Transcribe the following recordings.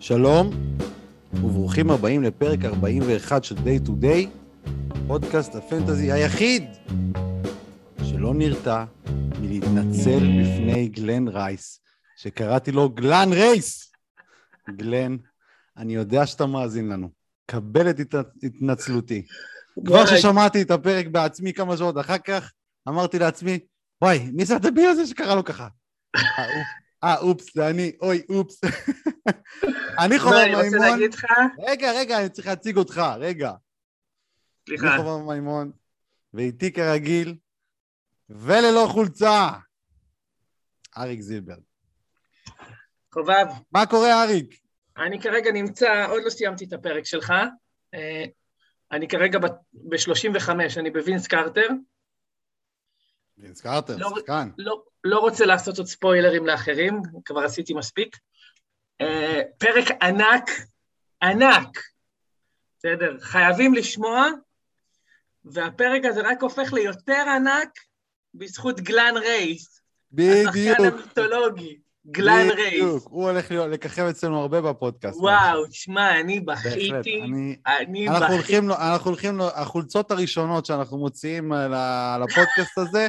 שלום, וברוכים הבאים לפרק 41 של Day to Day, פודקאסט הפנטזי היחיד שלא נרתע מלהתנצל בפני גלן רייס, שקראתי לו גלן רייס. גלן, אני יודע שאתה מאזין לנו. קבל את התנצלותי. כבר ששמעתי את הפרק בעצמי כמה שעות אחר כך, אמרתי לעצמי, וואי, מי זה הדביל הזה שקרא לו ככה? אה, אופס, זה אני, אוי, אופס. אני חובב מימון... אני רוצה להגיד לך... רגע, רגע, אני צריך להציג אותך, רגע. סליחה. אני חובב מימון, ואיתי כרגיל, וללא חולצה, אריק זילברג. חובב. מה קורה, אריק? אני כרגע נמצא, עוד לא סיימתי את הפרק שלך. אה, אני כרגע ב-35, אני בווינס קרטר. וינס קרטר, לא, שחקן. לא, לא רוצה לעשות עוד ספוילרים לאחרים, כבר עשיתי מספיק. Uh, פרק ענק, ענק, בסדר? חייבים לשמוע, והפרק הזה רק הופך ליותר ענק בזכות גלן רייס. בדיוק. השחקן המיתולוגי, גלן בדיוק. רייס. הוא הולך לככב אצלנו הרבה בפודקאסט. וואו, תשמע, אני. בכיתי, אני- בכיתי. אנחנו הולכים, החולצות הראשונות שאנחנו מוציאים הפודקאסט הזה,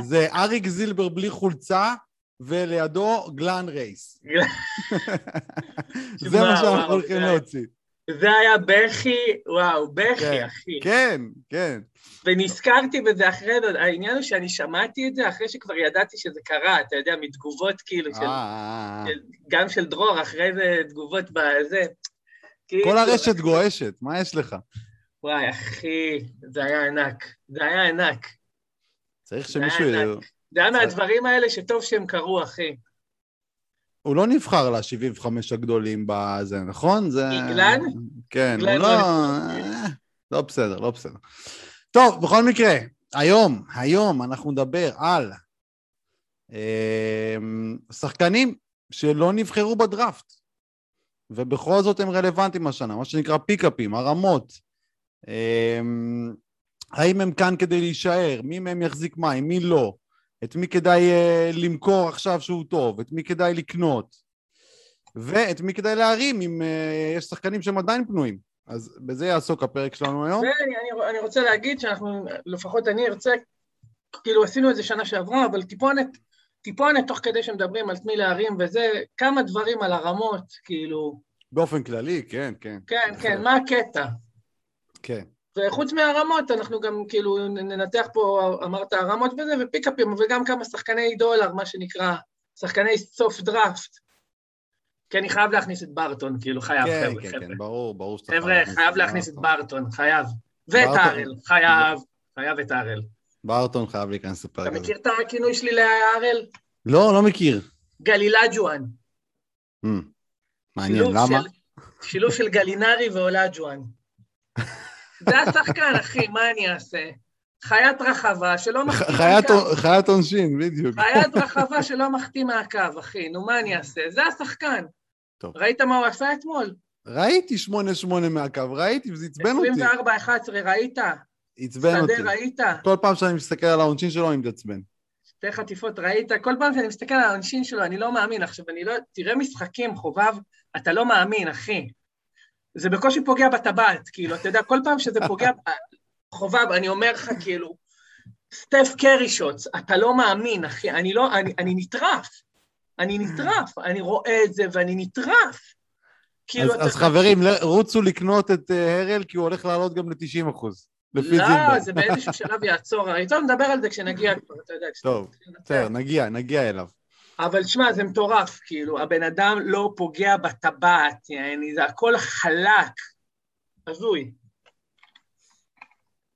זה אריק זילבר בלי חולצה, ולידו גלן רייס. זה מה שאנחנו הולכים להוציא. זה היה בכי, וואו, בכי, כן, אחי. כן, כן. ונזכרתי בזה אחרי העניין הוא שאני שמעתי את זה אחרי שכבר ידעתי שזה קרה, אתה יודע, מתגובות כאילו, אה, של, אה, אה. של, גם של דרור, אחרי זה תגובות בזה. כאילו, כל הרשת גועשת, מה יש לך? וואי, אחי, זה היה ענק. זה היה ענק. צריך שמישהו... זה היה מהדברים האלה שטוב שהם קרו, אחי. הוא לא נבחר ל-75 הגדולים בזה, נכון? זה... גלן? כן, הוא לא... אה, לא בסדר, לא בסדר. טוב, בכל מקרה, היום, היום אנחנו נדבר על אה, שחקנים שלא נבחרו בדראפט, ובכל זאת הם רלוונטיים השנה, מה שנקרא פיקאפים, הרמות. האם הם כאן כדי להישאר? מי מהם יחזיק מים? מי לא? את מי כדאי uh, למכור עכשיו שהוא טוב, את מי כדאי לקנות, ואת מי כדאי להרים אם uh, יש שחקנים שהם עדיין פנויים. אז בזה יעסוק הפרק שלנו היום. ואני אני, אני רוצה להגיד שאנחנו, לפחות אני ארצה, כאילו עשינו את זה שנה שעברה, אבל טיפונת, טיפונת תוך כדי שמדברים על תמי להרים וזה, כמה דברים על הרמות, כאילו, באופן כללי, כן, כן. כן. כן, מה הקטע? כן. וחוץ מהרמות, אנחנו גם כאילו ננתח פה, אמרת הרמות וזה, ופיקאפים, וגם כמה שחקני דולר, מה שנקרא, שחקני סוף דראפט. כי אני חייב להכניס את ברטון, כאילו, חייב, כן, חבר'ה, כן, חבר'ה. כן, ברור, ברור שאתה חבר'ה, חייב להכניס את ברטון, חייב. ואת הארל, חייב, חייב את הארל. ברטון חייב להיכנס לפרק אתה הזה. מכיר את הכינוי שלי להארל? לא, לא מכיר. גלילג'ואן. Hmm, מעניין, למה? שילוב של גלינרי ואולג'ואן. זה השחקן, אחי, מה אני אעשה? חיית רחבה שלא מחטיא חיית- מהקו. חיית עונשין, בדיוק. חיית רחבה שלא מחטיא מהקו, אחי, נו מה אני אעשה? זה השחקן. טוב. ראית מה הוא עשה אתמול? ראיתי 8-8 מהקו, ראיתי, וזה עצבן אותי. 24-11, ראית? עצבן אותי. שדה ראית? כל פעם שאני מסתכל על העונשין שלו, אני מתעצבן. שתי חטיפות ראית? כל פעם שאני מסתכל על העונשין שלו, אני לא מאמין. עכשיו, אני לא... תראה משחקים, חובב, אתה לא מאמין, אחי. זה בקושי פוגע בטבעת, כאילו, אתה יודע, כל פעם שזה פוגע... חובב, אני אומר לך, כאילו, סטף קרי שוטס, אתה לא מאמין, אחי, אני לא... אני, אני נטרף. אני נטרף, אני רואה את זה ואני נטרף. כאילו, אז, אז חברים, ל- רוצו לקנות את אה, הרל, כי הוא הולך לעלות גם ל-90 אחוז. לפי לא, זילבר. זה באיזשהו שלב יעצור. אני טוב, נדבר על זה כשנגיע כבר, אתה יודע. טוב. בסדר, נגיע, נגיע אליו. אבל תשמע, זה מטורף, כאילו, הבן אדם לא פוגע בטבעת, יעני, זה הכל חלק. הזוי.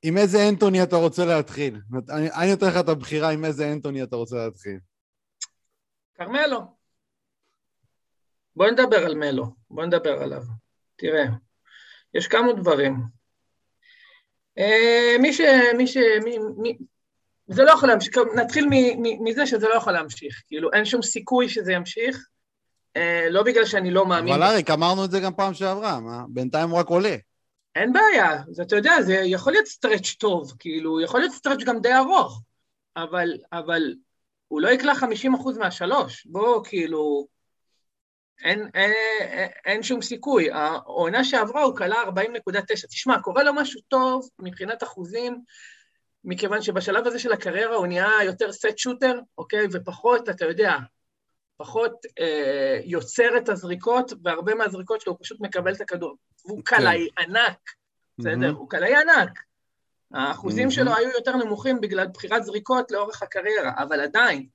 עם איזה אנטוני אתה רוצה להתחיל? אני, אני נותן לך את הבחירה עם איזה אנטוני אתה רוצה להתחיל. כרמלו. בוא נדבר על מלו, בוא נדבר עליו. תראה, יש כמה דברים. אה, מי ש... מי ש... מי, מי, זה לא יכול להמשיך, נתחיל מזה שזה לא יכול להמשיך. כאילו, אין שום סיכוי שזה ימשיך, אה, לא בגלל שאני לא מאמין. אבל אריק, אמרנו את זה גם פעם שעברה, מה? בינתיים הוא רק עולה. אין בעיה, אז אתה יודע, זה יכול להיות stretch טוב, כאילו, יכול להיות stretch גם די ארוך, אבל, אבל הוא לא יקלע 50% מהשלוש, בוא, כאילו, אין, אין, אין שום סיכוי. העונה שעברה הוא קלע 40.9. תשמע, קורה לו משהו טוב מבחינת אחוזים, מכיוון שבשלב הזה של הקריירה הוא נהיה יותר set shooter, אוקיי? ופחות, אתה יודע, פחות אה, יוצר את הזריקות, והרבה מהזריקות שלו הוא פשוט מקבל את הכדור. והוא כן. קלעי ענק, בסדר? Mm-hmm. הוא קלעי ענק. האחוזים mm-hmm. שלו היו יותר נמוכים בגלל בחירת זריקות לאורך הקריירה, אבל עדיין,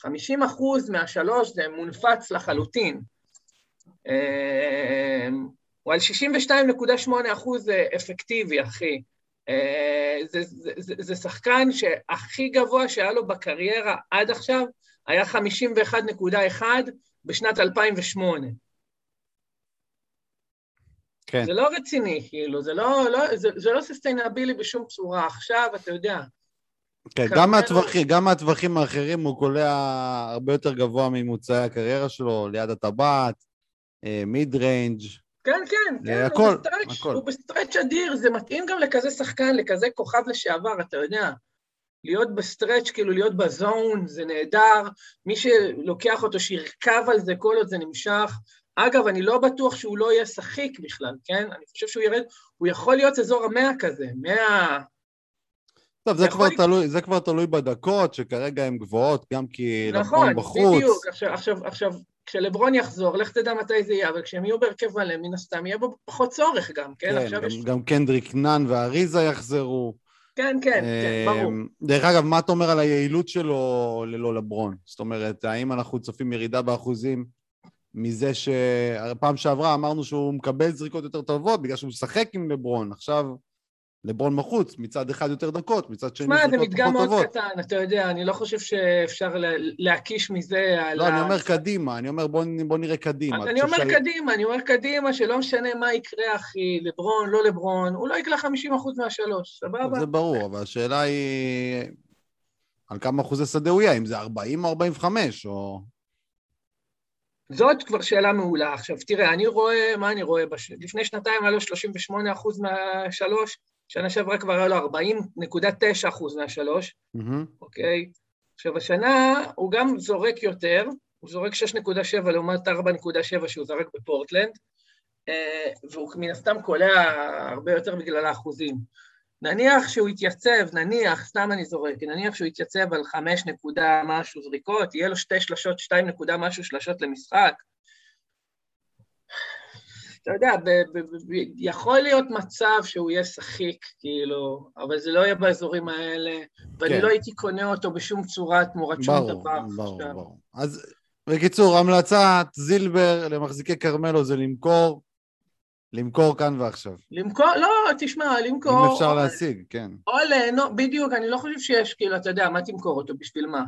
50 אחוז מהשלוש זה מונפץ לחלוטין. אה, הוא על 62.8 אחוז אפקטיבי, אחי. אה, זה, זה, זה, זה שחקן שהכי גבוה שהיה לו בקריירה עד עכשיו היה 51.1 בשנת 2008. כן. זה לא רציני, כאילו, זה לא, לא, זה, זה לא sustainable בשום צורה. עכשיו, אתה יודע... כן, גם, מהטווחים, גם מהטווחים האחרים הוא קולע הרבה יותר גבוה ממוצעי הקריירה שלו, ליד הטבעת, mid range. כן, כן, כן, הכל, הוא בסטרץ', הכל. הוא בסטרץ' אדיר, זה מתאים גם לכזה שחקן, לכזה כוכב לשעבר, אתה יודע. להיות בסטרץ', כאילו להיות ב zone, זה נהדר. מי שלוקח אותו, שירכב על זה כל עוד זה נמשך. אגב, אני לא בטוח שהוא לא יהיה שחיק בכלל, כן? אני חושב שהוא ירד, הוא יכול להיות אזור המאה כזה, מאה... טוב, זה כבר, תלוי, זה כבר תלוי בדקות, שכרגע הן גבוהות, גם כי נכון, בחוץ. נכון, בדיוק. עכשיו, עכשיו, עכשיו, כשלברון יחזור, לך תדע מתי זה יהיה, אבל כשהם יהיו בהרכב מלא, מן הסתם יהיה בו פחות צורך גם, כן? כן, גם, יש... גם קנדריק נאן ואריזה יחזרו. כן, כן, כן, ברור. דרך אגב, מה אתה אומר על היעילות שלו ללא לברון? זאת אומרת, האם אנחנו צופים ירידה באחוזים מזה שפעם שעברה אמרנו שהוא מקבל זריקות יותר טובות בגלל שהוא משחק עם לברון, עכשיו לברון מחוץ, מצד אחד יותר דקות, מצד שני זריקות פחות טובות. שמע, זה מדגם מאוד קטן, אתה יודע, אני לא חושב שאפשר להקיש מזה על... לא, אני אומר קדימה, אני אומר בוא, בוא נראה קדימה. אני אומר שאני... קדימה, אני אומר קדימה, שלא משנה מה יקרה, אחי, לברון, לא לברון, הוא לא יקלע 50% מהשלוש, סבבה? זה ברור, אבל השאלה היא על כמה אחוזי שדה הוא יהיה, אם זה 40 או 45, או... זאת כבר שאלה מעולה. עכשיו, תראה, אני רואה, מה אני רואה? בש... לפני שנתיים היה לו 38 אחוז מהשלוש, שנה שעברה כבר היה לו 40.9 אחוז מהשלוש, mm-hmm. אוקיי? עכשיו, השנה הוא גם זורק יותר, הוא זורק 6.7 לעומת 4.7 שהוא זרק בפורטלנד, אה, והוא מן הסתם קולע הרבה יותר בגלל האחוזים. נניח שהוא יתייצב, נניח, סתם אני זורק, נניח שהוא יתייצב על 5 נקודה משהו זריקות, יהיה לו שתי שלשות, 2 נקודה משהו שלשות למשחק, אתה יודע, ב- ב- ב- יכול להיות מצב שהוא יהיה שחיק, כאילו, אבל זה לא יהיה באזורים האלה, ואני כן. לא הייתי קונה אותו בשום צורה תמורת שום דבר. ברור, ברור, ברור. אז בקיצור, המלצת זילבר למחזיקי כרמלו זה למכור, למכור כאן ועכשיו. למכור, לא, תשמע, למכור... אם אפשר או, להשיג, כן. או ליהנות, בדיוק, אני לא חושב שיש, כאילו, אתה יודע, מה תמכור אותו, בשביל מה?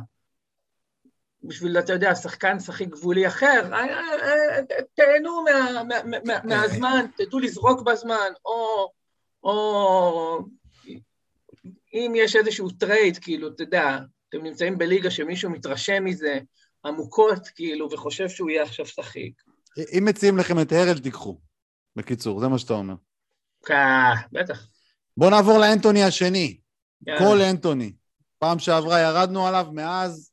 בשביל, אתה יודע, שחקן שחק גבולי אחר, אה, אה, אה, תהנו מה, מה, מה, מהזמן, תדעו לזרוק בזמן, או, או אם יש איזשהו trade, כאילו, אתה יודע, אתם נמצאים בליגה שמישהו מתרשם מזה עמוקות, כאילו, וחושב שהוא יהיה עכשיו שחיק. אם מציעים לכם את הרל, תיקחו. בקיצור, זה מה שאתה אומר. בטח. בואו נעבור לאנטוני השני. כל אנטוני. פעם שעברה ירדנו עליו, מאז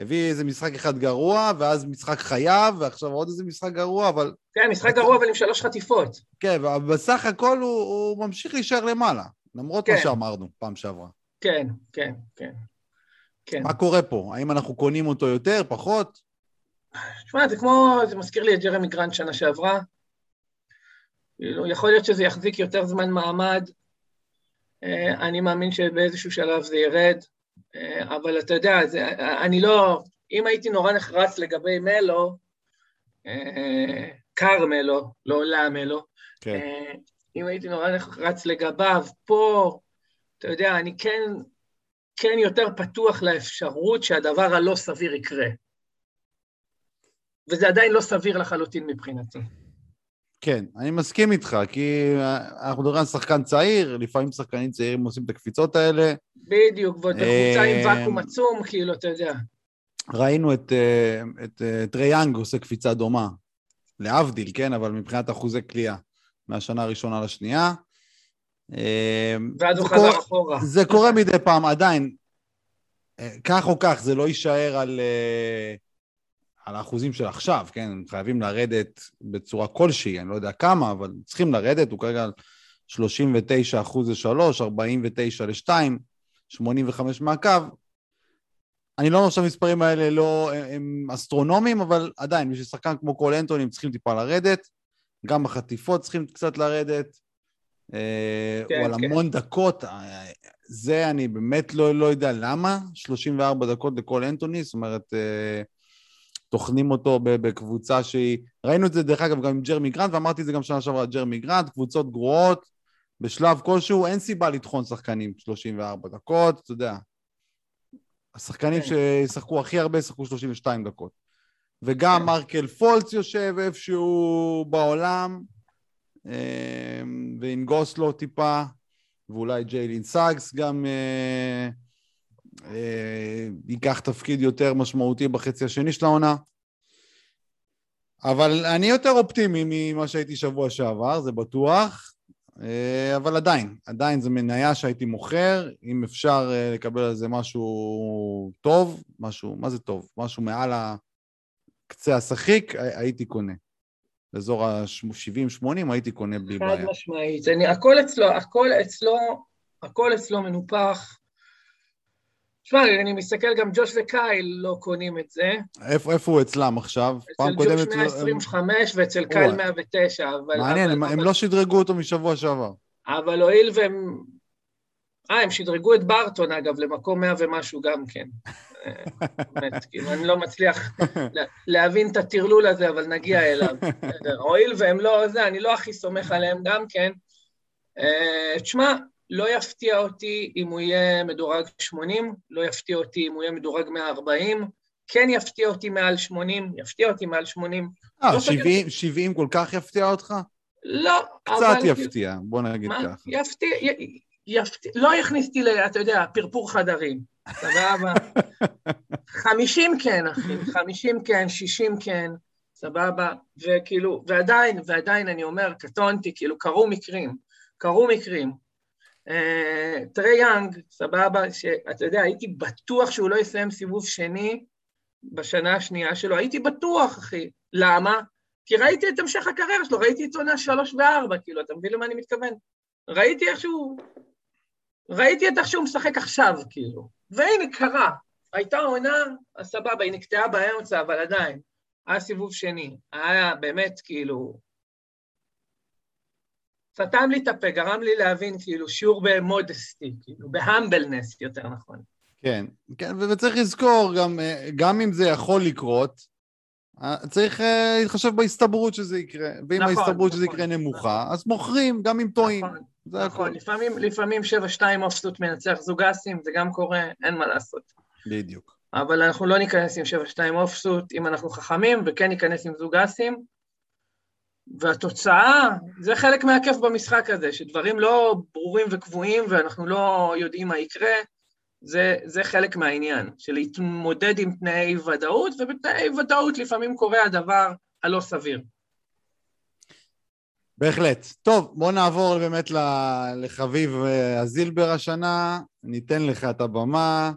הביא איזה משחק אחד גרוע, ואז משחק חייב, ועכשיו עוד איזה משחק גרוע, אבל... כן, משחק גרוע אבל עם שלוש חטיפות. כן, ובסך הכל הוא, הוא ממשיך להישאר למעלה, למרות כן. מה שאמרנו פעם שעברה. כן, כן, כן. כן. מה קורה פה? האם אנחנו קונים אותו יותר, פחות? תשמע, זה כמו, זה מזכיר לי את ג'רמי גרנט שנה שעברה. יכול להיות שזה יחזיק יותר זמן מעמד. אה, אני מאמין שבאיזשהו שלב זה ירד. אה, אבל אתה יודע, זה, אני לא, אם הייתי נורא נחרץ לגבי מלו, אה, כרמלו, לא עולה מלו, כן. אה, אם הייתי נורא נחרץ לגביו, פה, אתה יודע, אני כן, כן יותר פתוח לאפשרות שהדבר הלא סביר יקרה. וזה עדיין לא סביר לחלוטין מבחינתי. כן, אני מסכים איתך, כי אנחנו מדברים על שחקן צעיר, לפעמים שחקנים צעירים עושים את הקפיצות האלה. בדיוק, ועוד בקבוצה עם אה, ואקום עצום, כאילו, אתה יודע. ראינו את, אה, את, אה, את ריאנג עושה קפיצה דומה, להבדיל, כן, אבל מבחינת אחוזי קליעה, מהשנה הראשונה לשנייה. ואז הוא חזר אחורה. זה קורה מדי פעם, עדיין, כך או כך, זה לא יישאר על... על האחוזים של עכשיו, כן? הם חייבים לרדת בצורה כלשהי, אני לא יודע כמה, אבל צריכים לרדת, הוא כרגע על 39 אחוז ל-3, 49 ל-2, 85 מהקו. אני לא אומר שהמספרים האלה לא, הם אסטרונומיים, אבל עדיין, בשביל שחקן כמו קול אנטוני הם צריכים טיפה לרדת, גם בחטיפות צריכים קצת לרדת. אה, כן, הוא על כן. המון דקות, אה, זה אני באמת לא, לא יודע למה, 34 דקות לכל אנטוני, זאת אומרת, אה, טוחנים אותו בקבוצה שהיא... ראינו את זה, דרך אגב, גם עם ג'רמי גרנט, ואמרתי את זה גם שנה שעברה, ג'רמי גרנט, קבוצות גרועות, בשלב כלשהו, אין סיבה לטחון שחקנים 34 דקות, אתה יודע. השחקנים כן. שישחקו הכי הרבה ישחקו 32 דקות. וגם כן. מארקל פולץ יושב איפשהו בעולם, אה, וינגוס לו טיפה, ואולי ג'יילן סאגס גם אה, ייקח תפקיד יותר משמעותי בחצי השני של העונה. אבל אני יותר אופטימי ממה שהייתי שבוע שעבר, זה בטוח. אה, אבל עדיין, עדיין זו מניה שהייתי מוכר, אם אפשר אה, לקבל על זה משהו טוב, משהו, מה זה טוב? משהו מעל הקצה השחיק, הייתי קונה. באזור ה-70-80 הייתי קונה בלי בעיה. חד משמעית, אני, הכל אצלו, הכל אצלו, הכל אצלו מנופח. תשמע, אני מסתכל, גם ג'וש וקייל לא קונים את זה. איפה, איפה הוא אצלם עכשיו? אצל ג'וש 125 ואצל קייל 109, אבל... מעניין, אבל, הם, אבל... הם לא שדרגו אותו משבוע שעבר. אבל הואיל והם... אה, הם שדרגו את בארטון, אגב, למקום 100 ומשהו גם כן. באמת, כאילו, אני לא מצליח להבין את הטרלול הזה, אבל נגיע אליו. הואיל והם לא זה, אני לא הכי סומך עליהם גם כן. אה, תשמע, לא יפתיע אותי אם הוא יהיה מדורג 80, לא יפתיע אותי אם הוא יהיה מדורג 140, כן יפתיע אותי מעל 80, יפתיע אותי מעל 80. אה, לא 70, 70 כל כך יפתיע אותך? לא, קצת אבל... קצת יפתיע, בוא נגיד ככה. יפתיע, י... יפתיע, לא יכניס אותי, אתה יודע, פרפור חדרים, סבבה? 50 כן, אחי, 50 כן, 60 כן, סבבה? וכאילו, ועדיין, ועדיין אני אומר, קטונתי, כאילו, קרו מקרים, קרו מקרים. אה, טרי יאנג, סבבה, שאתה יודע, הייתי בטוח שהוא לא יסיים סיבוב שני בשנה השנייה שלו, הייתי בטוח, אחי. למה? כי ראיתי את המשך הקריירה שלו, ראיתי את עונה שלוש וארבע, כאילו, אתה מבין למה אני מתכוון? ראיתי איך שהוא... ראיתי את איך שהוא משחק עכשיו, כאילו. והנה, קרה. הייתה עונה, אז סבבה, היא נקטעה באמצע, אבל עדיין. היה סיבוב שני. היה באמת, כאילו, סתם לי את הפה, גרם לי להבין, כאילו, שיעור במודסטי, כאילו, בהמבלנס, יותר נכון. כן, כן, וצריך לזכור, גם, אה, גם אם זה יכול לקרות, אה, צריך אה, להתחשב בהסתברות שזה יקרה. ואם נכון, ההסתברות נכון, שזה יקרה נמוכה, נכון. אז מוכרים, גם אם טועים. נכון, נכון. לפעמים, לפעמים 7-2 אופסוט מנצח זוגסים, זה גם קורה, אין מה לעשות. בדיוק. אבל אנחנו לא ניכנס עם 7-2 אופסוט אם אנחנו חכמים, וכן ניכנס עם זוגסים. והתוצאה, זה חלק מהכיף במשחק הזה, שדברים לא ברורים וקבועים ואנחנו לא יודעים מה יקרה, זה, זה חלק מהעניין, של להתמודד עם תנאי ודאות, ובתנאי ודאות לפעמים קורה הדבר הלא סביר. בהחלט. טוב, בוא נעבור באמת לחביב אה, הזילבר השנה, ניתן לך את הבמה.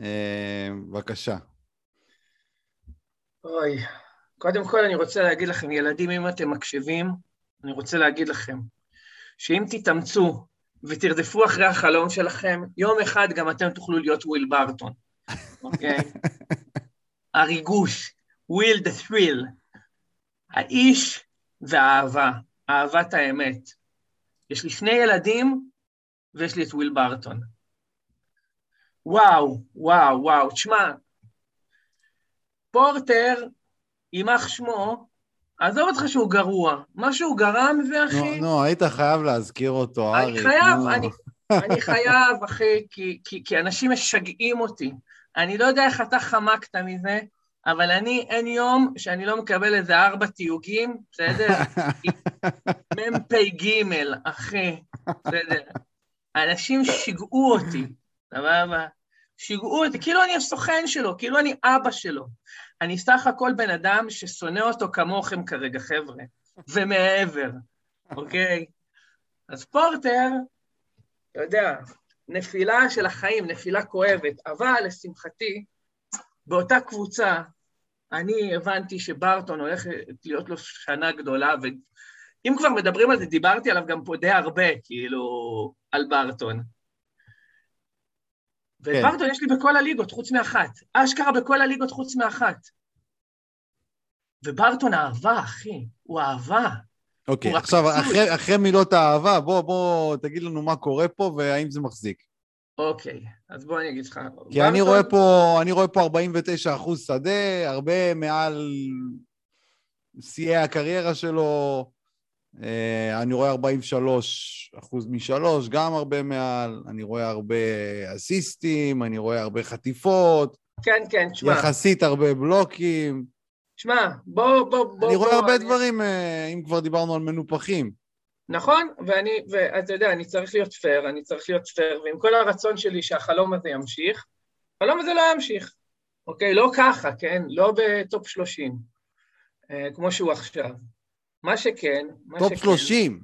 אה, בבקשה. אוי, קודם כל אני רוצה להגיד לכם, ילדים, אם אתם מקשיבים, אני רוצה להגיד לכם, שאם תתאמצו ותרדפו אחרי החלום שלכם, יום אחד גם אתם תוכלו להיות וויל בארטון, אוקיי? הריגוש, וויל the thrill, האיש והאהבה, אהבת האמת. יש לי שני ילדים ויש לי את וויל בארטון. וואו, וואו, וואו, תשמע, פורטר יימח שמו, עזוב אותך שהוא גרוע. מה שהוא גרם זה, אחי... נו, נו, היית חייב להזכיר אותו, אריק. אני חייב, אני, אני חייב, אחי, כי, כי, כי אנשים משגעים אותי. אני לא יודע איך אתה חמקת מזה, אבל אני, אין יום שאני לא מקבל איזה ארבע תיוגים, בסדר? מ"פ ג', אחי, בסדר. אנשים שיגעו אותי, סבבה? שיגעו אותי, כאילו אני הסוכן שלו, כאילו אני אבא שלו. אני סך הכל בן אדם ששונא אותו כמוכם כרגע, חבר'ה, ומעבר, אוקיי? אז פורטר, אתה יודע, נפילה של החיים, נפילה כואבת, אבל לשמחתי, באותה קבוצה, אני הבנתי שברטון הולך להיות לו שנה גדולה, ואם כבר מדברים על זה, דיברתי עליו גם פה די הרבה, כאילו, על ברטון. כן. יש לי בכל הליגות, חוץ מאחת. אשכרה בכל הליגות חוץ מאחת. וברטון אהבה, אחי, הוא אהבה. אוקיי, עכשיו, אחרי, אחרי מילות האהבה, בוא, בוא, תגיד לנו מה קורה פה והאם זה מחזיק. אוקיי, אז בוא אני אגיד לך. כי ברטון... אני רואה פה, אני רואה פה 49 אחוז שדה, הרבה מעל שיאי הקריירה שלו. אה, אני רואה 43 אחוז משלוש, גם הרבה מעל. אני רואה הרבה אסיסטים, אני רואה הרבה חטיפות. כן, כן, תשמע. יחסית הרבה בלוקים. שמע, בוא, בוא, בוא... אני רואה בוא, הרבה אני... דברים, אה, אם כבר דיברנו על מנופחים. נכון, ואני, ואתה יודע, אני צריך להיות פייר, אני צריך להיות פייר, ועם כל הרצון שלי שהחלום הזה ימשיך, החלום הזה לא ימשיך, אוקיי? לא ככה, כן? לא ב top 30, אה, כמו שהוא עכשיו. מה שכן, מה טופ שכן... טופ 30,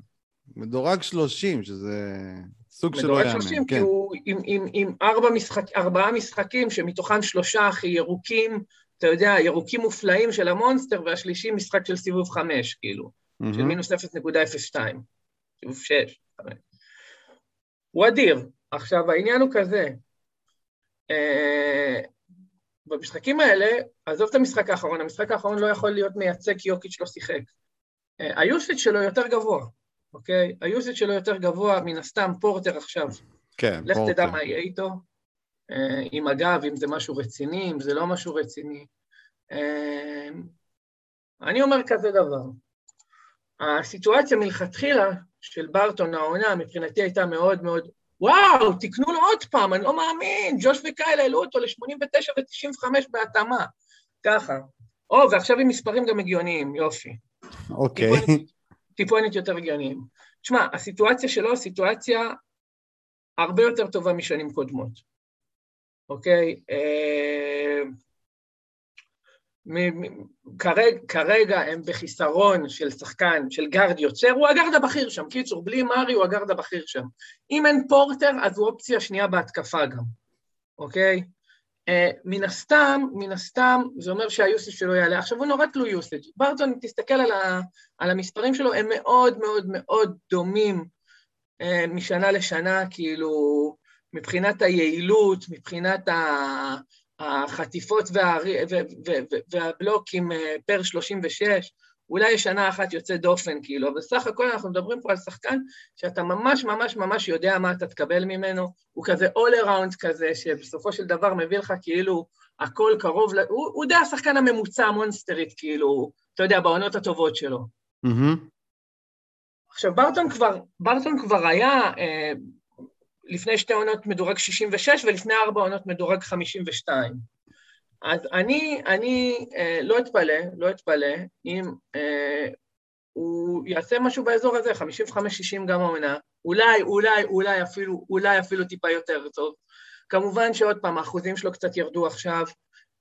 מדורג 30, שזה סוג שלא יאמן, כן. מדורג 30, כי הוא עם, עם, עם ארבע משחק, ארבעה משחקים, שמתוכם שלושה הכי ירוקים, אתה יודע, ירוקים מופלאים של המונסטר, והשלישי משחק של סיבוב חמש, כאילו, mm-hmm. של מינוס 0.02, סיבוב שש. הוא אדיר. עכשיו, העניין הוא כזה, אה, במשחקים האלה, עזוב את המשחק האחרון, המשחק האחרון לא יכול להיות מייצג כי יוקיץ' לא שיחק. אה, היוסיץ' שלו יותר גבוה, אוקיי? היוסיץ' שלו יותר גבוה, מן הסתם פורטר עכשיו. כן, לך פורטר. לך תדע מה יהיה איתו. אה, אם אגב, אם זה משהו רציני, אם זה לא משהו רציני. אה, אני אומר כזה דבר, הסיטואציה מלכתחילה של ברטון העונה מבחינתי הייתה מאוד מאוד, וואו, תקנו לו עוד פעם, אני לא מאמין, ג'וש וקייל העלו אותו ל-89 ו-95 בהתאמה, ככה. או, ועכשיו עם מספרים גם הגיוניים, יופי. אוקיי. טיפונת יותר הגיוניים. תשמע, הסיטואציה שלו סיטואציה הרבה יותר טובה משנים קודמות. אוקיי? אה, כרגע, כרגע הם בחיסרון של שחקן, של גארד יוצר, הוא הגארד הבכיר שם, קיצור, בלי מארי הוא הגארד הבכיר שם. אם אין פורטר, אז הוא אופציה שנייה בהתקפה גם, אוקיי? Uh, מן הסתם, מן הסתם, זה אומר שה usage שלו יעלה. עכשיו, הוא נורא תלוי usage. ברטון, תסתכל על, ה, על המספרים שלו, הם מאוד מאוד מאוד דומים uh, משנה לשנה, כאילו, מבחינת היעילות, מבחינת ה... החטיפות וה... והבלוקים אה, פר 36, אולי שנה אחת יוצא דופן, כאילו, אבל בסך הכל אנחנו מדברים פה על שחקן שאתה ממש ממש ממש יודע מה אתה תקבל ממנו, הוא כזה all around כזה, שבסופו של דבר מביא לך כאילו הכל קרוב, ל... הוא, הוא די השחקן הממוצע המונסטרית, כאילו, אתה יודע, בעונות הטובות שלו. Mm-hmm. עכשיו, ברטון כבר, ברטון כבר היה, אה, לפני שתי עונות מדורג 66 ולפני ארבע עונות מדורג 52. אז אני, אני אה, לא אתפלא, לא אתפלא אם אה, הוא יעשה משהו באזור הזה, 55-60 גם העונה, אולי, אולי, אולי אפילו, אולי אפילו טיפה יותר טוב. כמובן שעוד פעם, האחוזים שלו קצת ירדו עכשיו,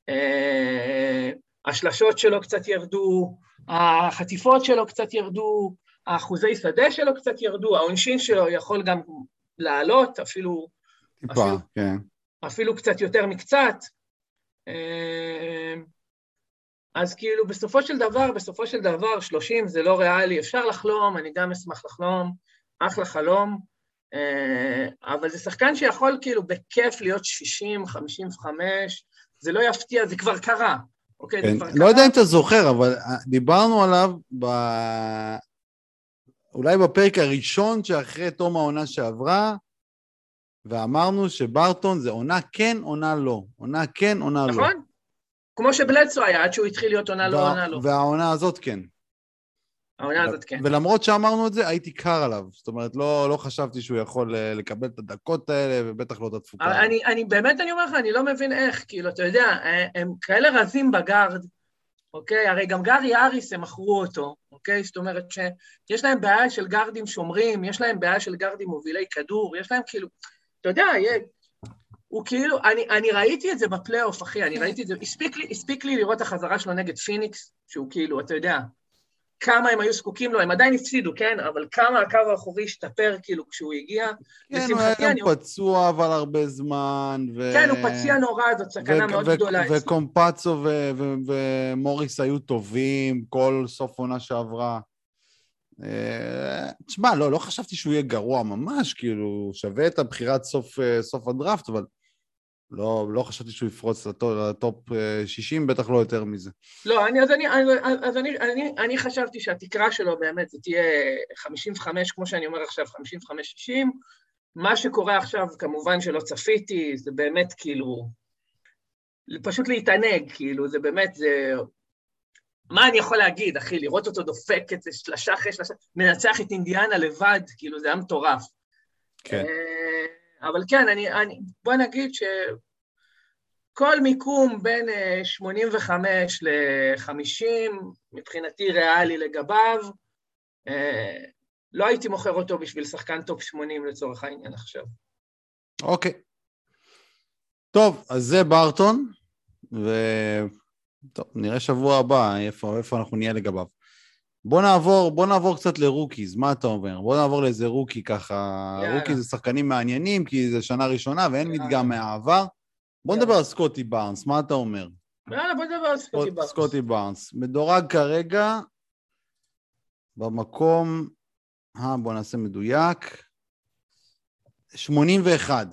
אה, השלשות שלו קצת ירדו, החטיפות שלו קצת ירדו, האחוזי שדה שלו קצת ירדו, העונשין שלו יכול גם לעלות, אפילו... טיפה, אפילו, כן. אפילו קצת יותר מקצת. אמ, אז כאילו, בסופו של דבר, בסופו של דבר, 30 זה לא ריאלי, אפשר לחלום, אני גם אשמח לחלום, אחלה חלום, אמ, אבל זה שחקן שיכול כאילו בכיף להיות 60, 55, זה לא יפתיע, זה כבר קרה. אוקיי, כן, זה כבר לא קרה. יודע אם אתה זוכר, אבל דיברנו עליו ב... אולי בפרק הראשון שאחרי תום העונה שעברה, ואמרנו שברטון זה עונה כן, עונה לא. עונה כן, עונה נכון? לא. נכון. כמו שבלדסו היה, עד שהוא התחיל להיות עונה לא, עונה לא. והעונה הזאת כן. העונה הזאת כן. ולמרות שאמרנו את זה, הייתי קר עליו. זאת אומרת, לא, לא חשבתי שהוא יכול אה, לקבל את הדקות האלה, ובטח לא את התפוקה. אני, אני באמת, אני אומר לך, אני לא מבין איך, כאילו, אתה יודע, אה, הם כאלה רזים בגארד, אוקיי? הרי גם גארי האריס, הם מכרו אותו, אוקיי? זאת אומרת שיש להם בעיה של גארדים שומרים, יש להם בעיה של גארדים מובילי כדור, יש להם כאילו, אתה יודע, הוא כאילו, אני, אני ראיתי את זה בפלייאוף, אחי, אני ראיתי את זה, הספיק לי, הספיק לי לראות את החזרה שלו נגד פיניקס, שהוא כאילו, אתה יודע, כמה הם היו זקוקים לו, הם עדיין הפסידו, כן? אבל כמה הקו האחורי השתפר כאילו כשהוא הגיע. כן, הוא היה גם פצוע אבל הרבה זמן. ו... כן, הוא פציע נורא, זאת סכנה ו- מאוד ו- גדולה. וקומפצו ו- ו- ומוריס היו טובים כל סוף עונה שעברה. אה, תשמע, לא, לא חשבתי שהוא יהיה גרוע ממש, כאילו, שווה את הבחירת סוף, אה, סוף הדראפט, אבל לא, לא חשבתי שהוא יפרוץ לטופ 60, אה, בטח לא יותר מזה. לא, אני, אז, אני, אז אני, אני, אני חשבתי שהתקרה שלו באמת זה תהיה 55, כמו שאני אומר עכשיו, 55-60. מה שקורה עכשיו, כמובן שלא צפיתי, זה באמת כאילו, פשוט להתענג, כאילו, זה באמת, זה... מה אני יכול להגיד, אחי, לראות אותו דופק את זה שלשה אחרי שלשה, מנצח את אינדיאנה לבד, כאילו, זה היה מטורף. כן. אבל כן, אני, אני, בוא נגיד שכל מיקום בין 85 ל-50, מבחינתי ריאלי לגביו, אה, לא הייתי מוכר אותו בשביל שחקן top 80 לצורך העניין עכשיו. אוקיי. טוב, אז זה ברטון, ו... טוב, נראה שבוע הבא איפה, איפה אנחנו נהיה לגביו. בוא נעבור, בוא נעבור קצת ל rookies, מה אתה אומר? בוא נעבור לאיזה rookie ככה. יאללה. rookie זה שחקנים מעניינים, כי זה שנה ראשונה ואין יאללה. מדגם מהעבר. בוא יאללה. נדבר על סקוטי בארנס, מה אתה אומר? יאללה, בוא נדבר על סקוטי בארנס. סקוטי בארנס. מדורג כרגע במקום, אה, בוא נעשה מדויק, 81.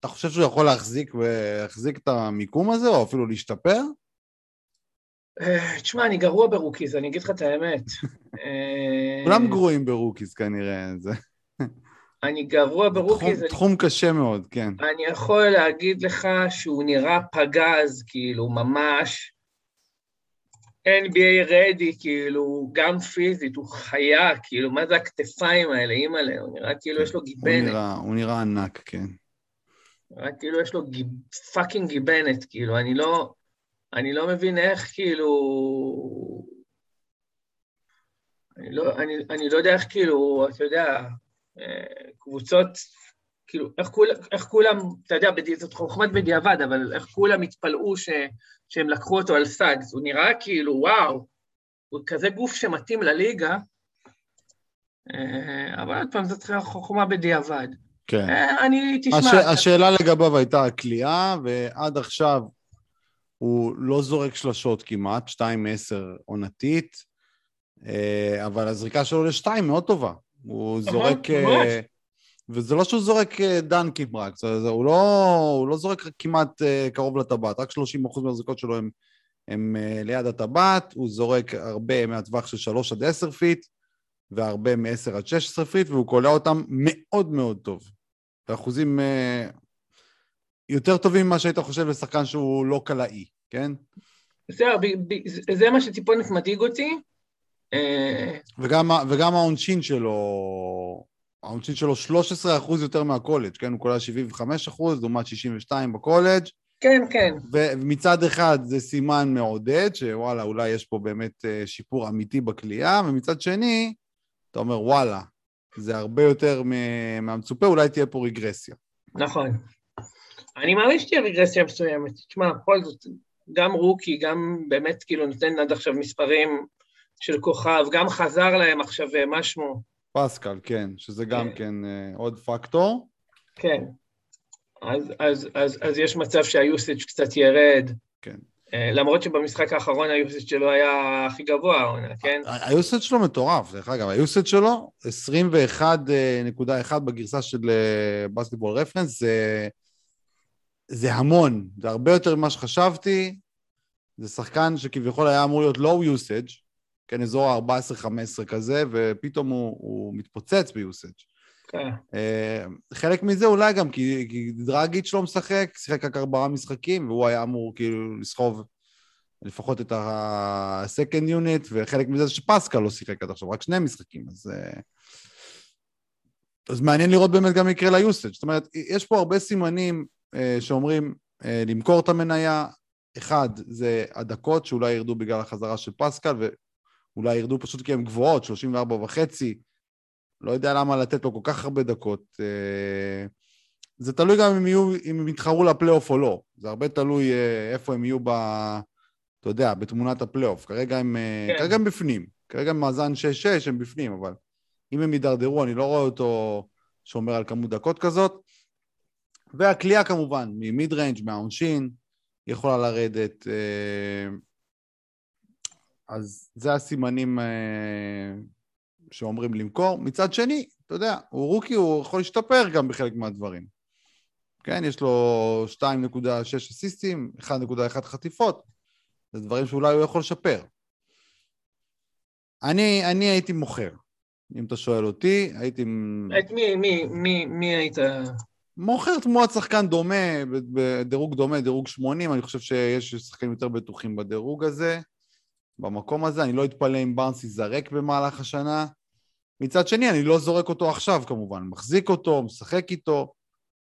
אתה חושב שהוא יכול להחזיק, להחזיק את המיקום הזה, או אפילו להשתפר? תשמע, אני גרוע ברוקיז, אני אגיד לך את האמת. אה, כולם גרועים ב rookies כנראה, זה... אני גרוע ב rookies. תחום קשה מאוד, כן. אני יכול להגיד לך שהוא נראה פגז, כאילו, ממש. NBA ready, כאילו, גם פיזית, הוא חיה, כאילו, מה זה הכתפיים האלה, אימא'לה, הוא נראה כאילו יש לו גיבנת. הוא נראה ענק, כן. נראה כאילו יש לו fucking גיבנת, כאילו, אני לא... אני לא מבין איך, כאילו... אני לא, אני, אני לא יודע איך, כאילו, אתה יודע, אה, קבוצות, כאילו, איך, כול, איך כולם, אתה יודע, זאת חוכמת בדיעבד, אבל איך כולם התפלאו ש, שהם לקחו אותו על סאגס. הוא נראה כאילו, וואו, הוא כזה גוף שמתאים לליגה, אה, אבל עוד פעם, זאת חוכמה בדיעבד. כן. אה, אני, תשמע... הש, השאלה לגביו הייתה הכלייה, ועד עכשיו הוא לא זורק שלשות כמעט, 2-10 עונתית, אה, אבל הזריקה שלו לשתיים מאוד טובה. הוא זורק... אה, וזה לא שהוא זורק אה, דאנקים רק, זה, זה, הוא, לא, הוא לא זורק כמעט קרוב לטבעת, רק 30% מהזריקות שלו הם, הם ליד הטבעת, הוא זורק הרבה מהטווח של 3 עד 10 feet, והרבה מ-10 עד 16 feet, והוא קולע אותם מאוד מאוד טוב. באחוזים יותר טובים ממה שהיית חושב לשחקן שהוא לא קלעי, כן? זהו, זה מה שטיפונת מדאיג אותי. אה, וגם, וגם העונשין שלו, העונשין שלו 13 אחוז יותר מהקולג', כן? הוא קולע 75 אחוז, לעומת 62 בקולג'. כן, כן. ומצד אחד זה סימן מעודד, שוואלה, אולי יש פה באמת אה, שיפור אמיתי בכלייה, ומצד שני, אתה אומר, וואלה, זה הרבה יותר מהמצופה, אולי תהיה פה רגרסיה. נכון. אני מאמין שתהיה רגרסיה מסוימת. תשמע, בכל זאת, גם rookie, גם באמת כאילו נותן עד עכשיו מספרים של כוכב, גם חזר להם עכשיו, אה, מה שמו? פסקל, כן, שזה גם כן, כן אה, עוד פקטור. כן. אז, אז, אז, אז יש מצב שה usage קצת ירד. כן. אה, למרות שבמשחק האחרון ה usage שלו היה הכי גבוה העונה, כן? ה usage שלו מטורף, דרך אגב, ה usage שלו, 21.1 בגרסה של בסקטבול רפרנס, זה... זה המון, זה הרבה יותר ממה שחשבתי. זה שחקן שכביכול היה אמור להיות low usage, כן, אזור ה-14-15 כזה, ופתאום הוא, הוא מתפוצץ ב-usage. כן. Uh, חלק מזה אולי גם כי, כי דרגיץ' לא משחק, שיחק רק ארבעה משחקים, והוא היה אמור כאילו לסחוב לפחות את ה-second unit, וחלק מזה זה שפסקה לא שיחק עד עכשיו, רק שני משחקים, אז... Uh, אז מעניין לראות באמת מה יקרה ל usage. זאת אומרת, יש פה הרבה סימנים אה, שאומרים אה, למכור את המניה, אחד זה הדקות שאולי ירדו בגלל החזרה של פסקל ואולי ירדו פשוט כי הן גבוהות, 34 וחצי, לא יודע למה לתת לו כל כך הרבה דקות. אה, זה תלוי גם אם, יהיו, אם הם יתחרו לפלייאוף או לא, זה הרבה תלוי איפה הם יהיו ב... אתה יודע, בתמונת הפלייאוף. כרגע הם, כן. כרגע הם בפנים. כרגע מאזן 6-6, הם בפנים, אבל אם הם יידרדרו, אני לא רואה אותו שומר על כמות דקות כזאת. והכלייה כמובן, ממיד ריינג', מהעונשין, יכולה לרדת. אה, אז זה הסימנים אה, שאומרים למכור. מצד שני, אתה יודע, הוא רוקי, הוא יכול להשתפר גם בחלק מהדברים. כן, יש לו 2.6 אסיסטים, 1.1 חטיפות. זה דברים שאולי הוא יכול לשפר. אני, אני הייתי מוכר, אם אתה שואל אותי, הייתי... את מי, מי, מי, מי היית... מוכר תמורת שחקן דומה, בדירוג דומה, דירוג 80, אני חושב שיש שחקנים יותר בטוחים בדירוג הזה, במקום הזה. אני לא אתפלא אם בארנס ייזרק במהלך השנה. מצד שני, אני לא זורק אותו עכשיו כמובן, מחזיק אותו, משחק איתו,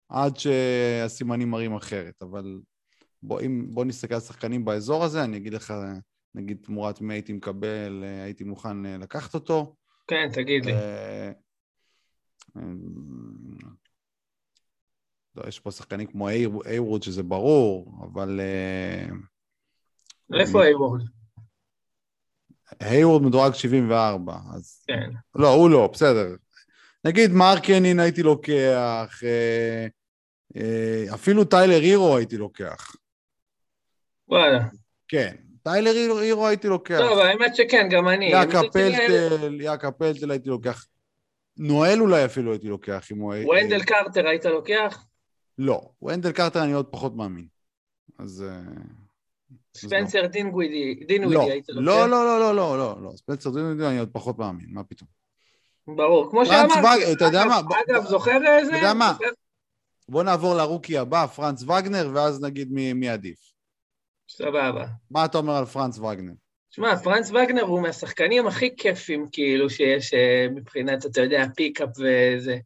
עד שהסימנים מראים אחרת. אבל בוא, אם, בוא נסתכל על שחקנים באזור הזה, אני אגיד לך, נגיד תמורת מי הייתי מקבל, הייתי מוכן אה, לקחת אותו. כן, תגיד לי. אה, אה, לא, יש פה שחקנים כמו אייוורד שזה ברור, אבל... איפה אייוורד? היוורד מדורג 74, אז... כן. לא, הוא לא, בסדר. נגיד מרקנין הייתי לוקח, אה, אה, אפילו טיילר הירו הייתי לוקח. וואלה. כן, טיילר הירו הייתי לוקח. טוב, האמת שכן, גם אני. יאקה פלטל, יאקה פלטל הייתי לוקח. נואל אולי אפילו הייתי לוקח אם הוא... ונדל קרטר היית לוקח? לא, ונדל קרטר אני עוד פחות מאמין. אז... ספנסר דינגווידי, דינווידי היית לוקח? לא, לא, לא, לא, לא, לא, לא, ספנסר דינווידי אני עוד פחות מאמין, מה פתאום. ברור, כמו שאמרתי. אתה יודע מה? אגב, זוכר איזה? אתה יודע מה? בוא נעבור ל rookie הבא, פרנץ וגנר, ואז נגיד מי עדיף. סבבה. מה אתה אומר על פרנץ וגנר? שמע, פרנץ וגנר הוא מהשחקנים הכי כיפים, כאילו, שיש אה, מבחינת, אתה יודע, pickup וזה.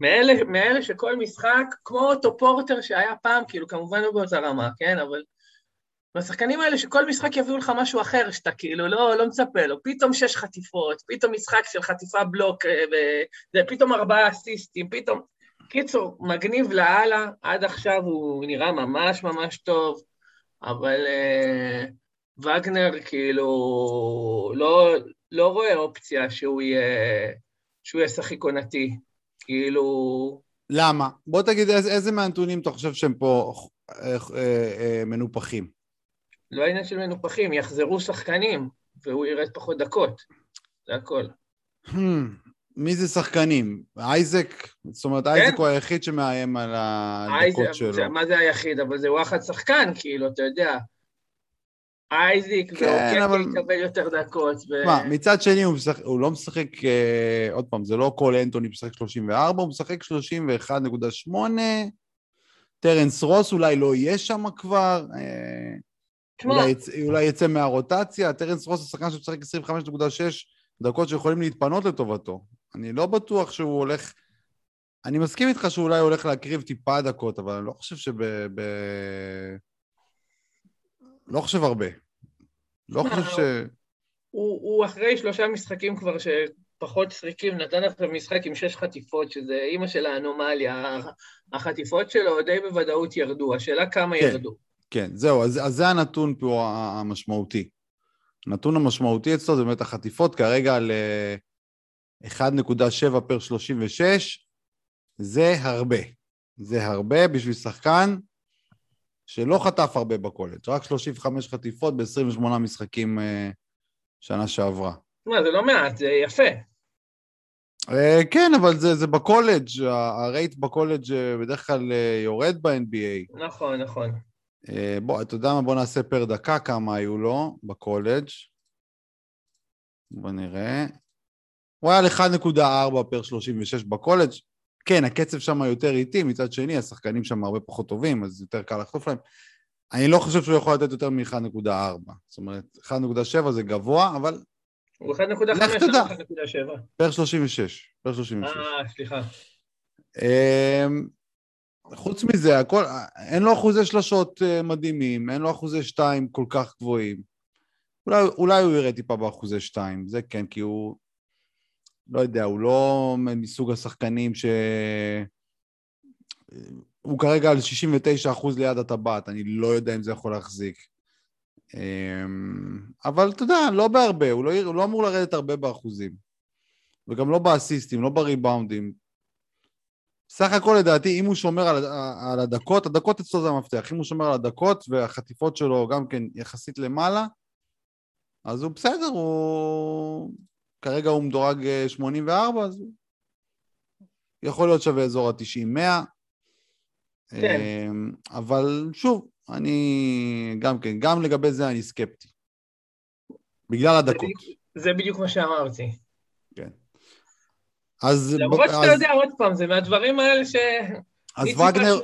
מאלה, מאלה שכל משחק, כמו אותו פורטר שהיה פעם, כאילו, כמובן לא באותה רמה, כן? אבל והשחקנים האלה שכל משחק יביאו לך משהו אחר, שאתה כאילו לא, לא מצפה לו, פתאום שש חטיפות, פתאום משחק של חטיפה בלוק, אה, וזה פתאום ארבעה אסיסטים, פתאום... קיצור, מגניב לאללה, עד עכשיו הוא נראה ממש ממש טוב, אבל uh, וגנר כאילו לא, לא רואה אופציה שהוא יהיה, שהוא יהיה שחיק עונתי, כאילו... למה? בוא תגיד איזה, איזה מהנתונים אתה חושב שהם פה אה, אה, אה, מנופחים? לא עניין של מנופחים, יחזרו שחקנים, והוא ירד פחות דקות. זה הכל. Hmm, מי זה שחקנים? אייזק? זאת אומרת, אייזק כן. הוא היחיד שמאיים על הדקות שלו. מה זה היחיד? אבל זה וואחד שחקן, כאילו, אתה יודע. אייזיק, כן, אבל... יקבל יותר דקות. ו... מה, מצד שני הוא, משחק, הוא לא משחק, אה, עוד פעם, זה לא כל אנטוני משחק 34, הוא משחק 31.8, טרנס רוס אולי לא יהיה שם כבר. אה, אולי, יצ... אולי יצא מהרוטציה, טרנס רוס הוא שחקן שמשחק 25.6 דקות שיכולים להתפנות לטובתו. אני לא בטוח שהוא הולך... אני מסכים איתך שאולי הוא הולך להקריב טיפה דקות, אבל אני לא חושב שב... ב... לא חושב הרבה. לא חושב ש... הוא, הוא אחרי שלושה משחקים כבר שפחות שריקים, נתן לך משחק עם שש חטיפות, שזה אימא של האנומליה. החטיפות שלו די בוודאות ירדו, השאלה כמה כן. ירדו. כן, זהו, אז, אז זה הנתון פה המשמעותי. הנתון המשמעותי אצלו זה באמת החטיפות, כרגע ל-1.7 פר 36, זה הרבה. זה הרבה בשביל שחקן שלא חטף הרבה בקולג', רק 35 חטיפות ב-28 משחקים uh, שנה שעברה. מה, זה לא מעט, זה יפה. אה, כן, אבל זה, זה בקולג', ה rate בקולג' אה, בדרך כלל יורד ב-NBA. נכון, נכון. אה, בוא, אתה יודע מה? בוא נעשה פר דקה כמה היו לו בקולג'. בוא נראה. הוא היה על 1.4 פר 36 בקולג'. כן, הקצב שם יותר איטי, מצד שני, השחקנים שם הרבה פחות טובים, אז יותר קל לחטוף להם. אני לא חושב שהוא יכול לתת יותר מ-1.4. זאת אומרת, 1.7 זה גבוה, אבל... הוא 1.5, לא 1.7. פר 36. פר 36. אה, סליחה. אמ, חוץ מזה, הכל, אין לו אחוזי שלשות אה, מדהימים, אין לו אחוזי שתיים כל כך גבוהים. אולי, אולי הוא יראה טיפה באחוזי שתיים, זה כן, כי הוא, לא יודע, הוא לא מסוג השחקנים ש... הוא כרגע על 69 אחוז ליד הטבעת, אני לא יודע אם זה יכול להחזיק. אמ, אבל אתה יודע, לא בהרבה, הוא לא, הוא לא אמור לרדת הרבה באחוזים. וגם לא באסיסטים, לא בריבאונדים. סך הכל לדעתי, אם הוא שומר על, על הדקות, הדקות אצלו זה המפתח. אם הוא שומר על הדקות והחטיפות שלו גם כן יחסית למעלה, אז הוא בסדר, הוא... כרגע הוא מדורג 84, אה, אז יכול להיות שווה אזור ה-90-100. כן. אמ, אבל שוב, אני גם כן, גם לגבי זה אני סקפטי. בגלל הדקות. זה בדיוק, זה בדיוק מה שאמרתי. כן. אז... למרות שאתה יודע, עוד פעם, זה מהדברים האלה ש... אז וגנר...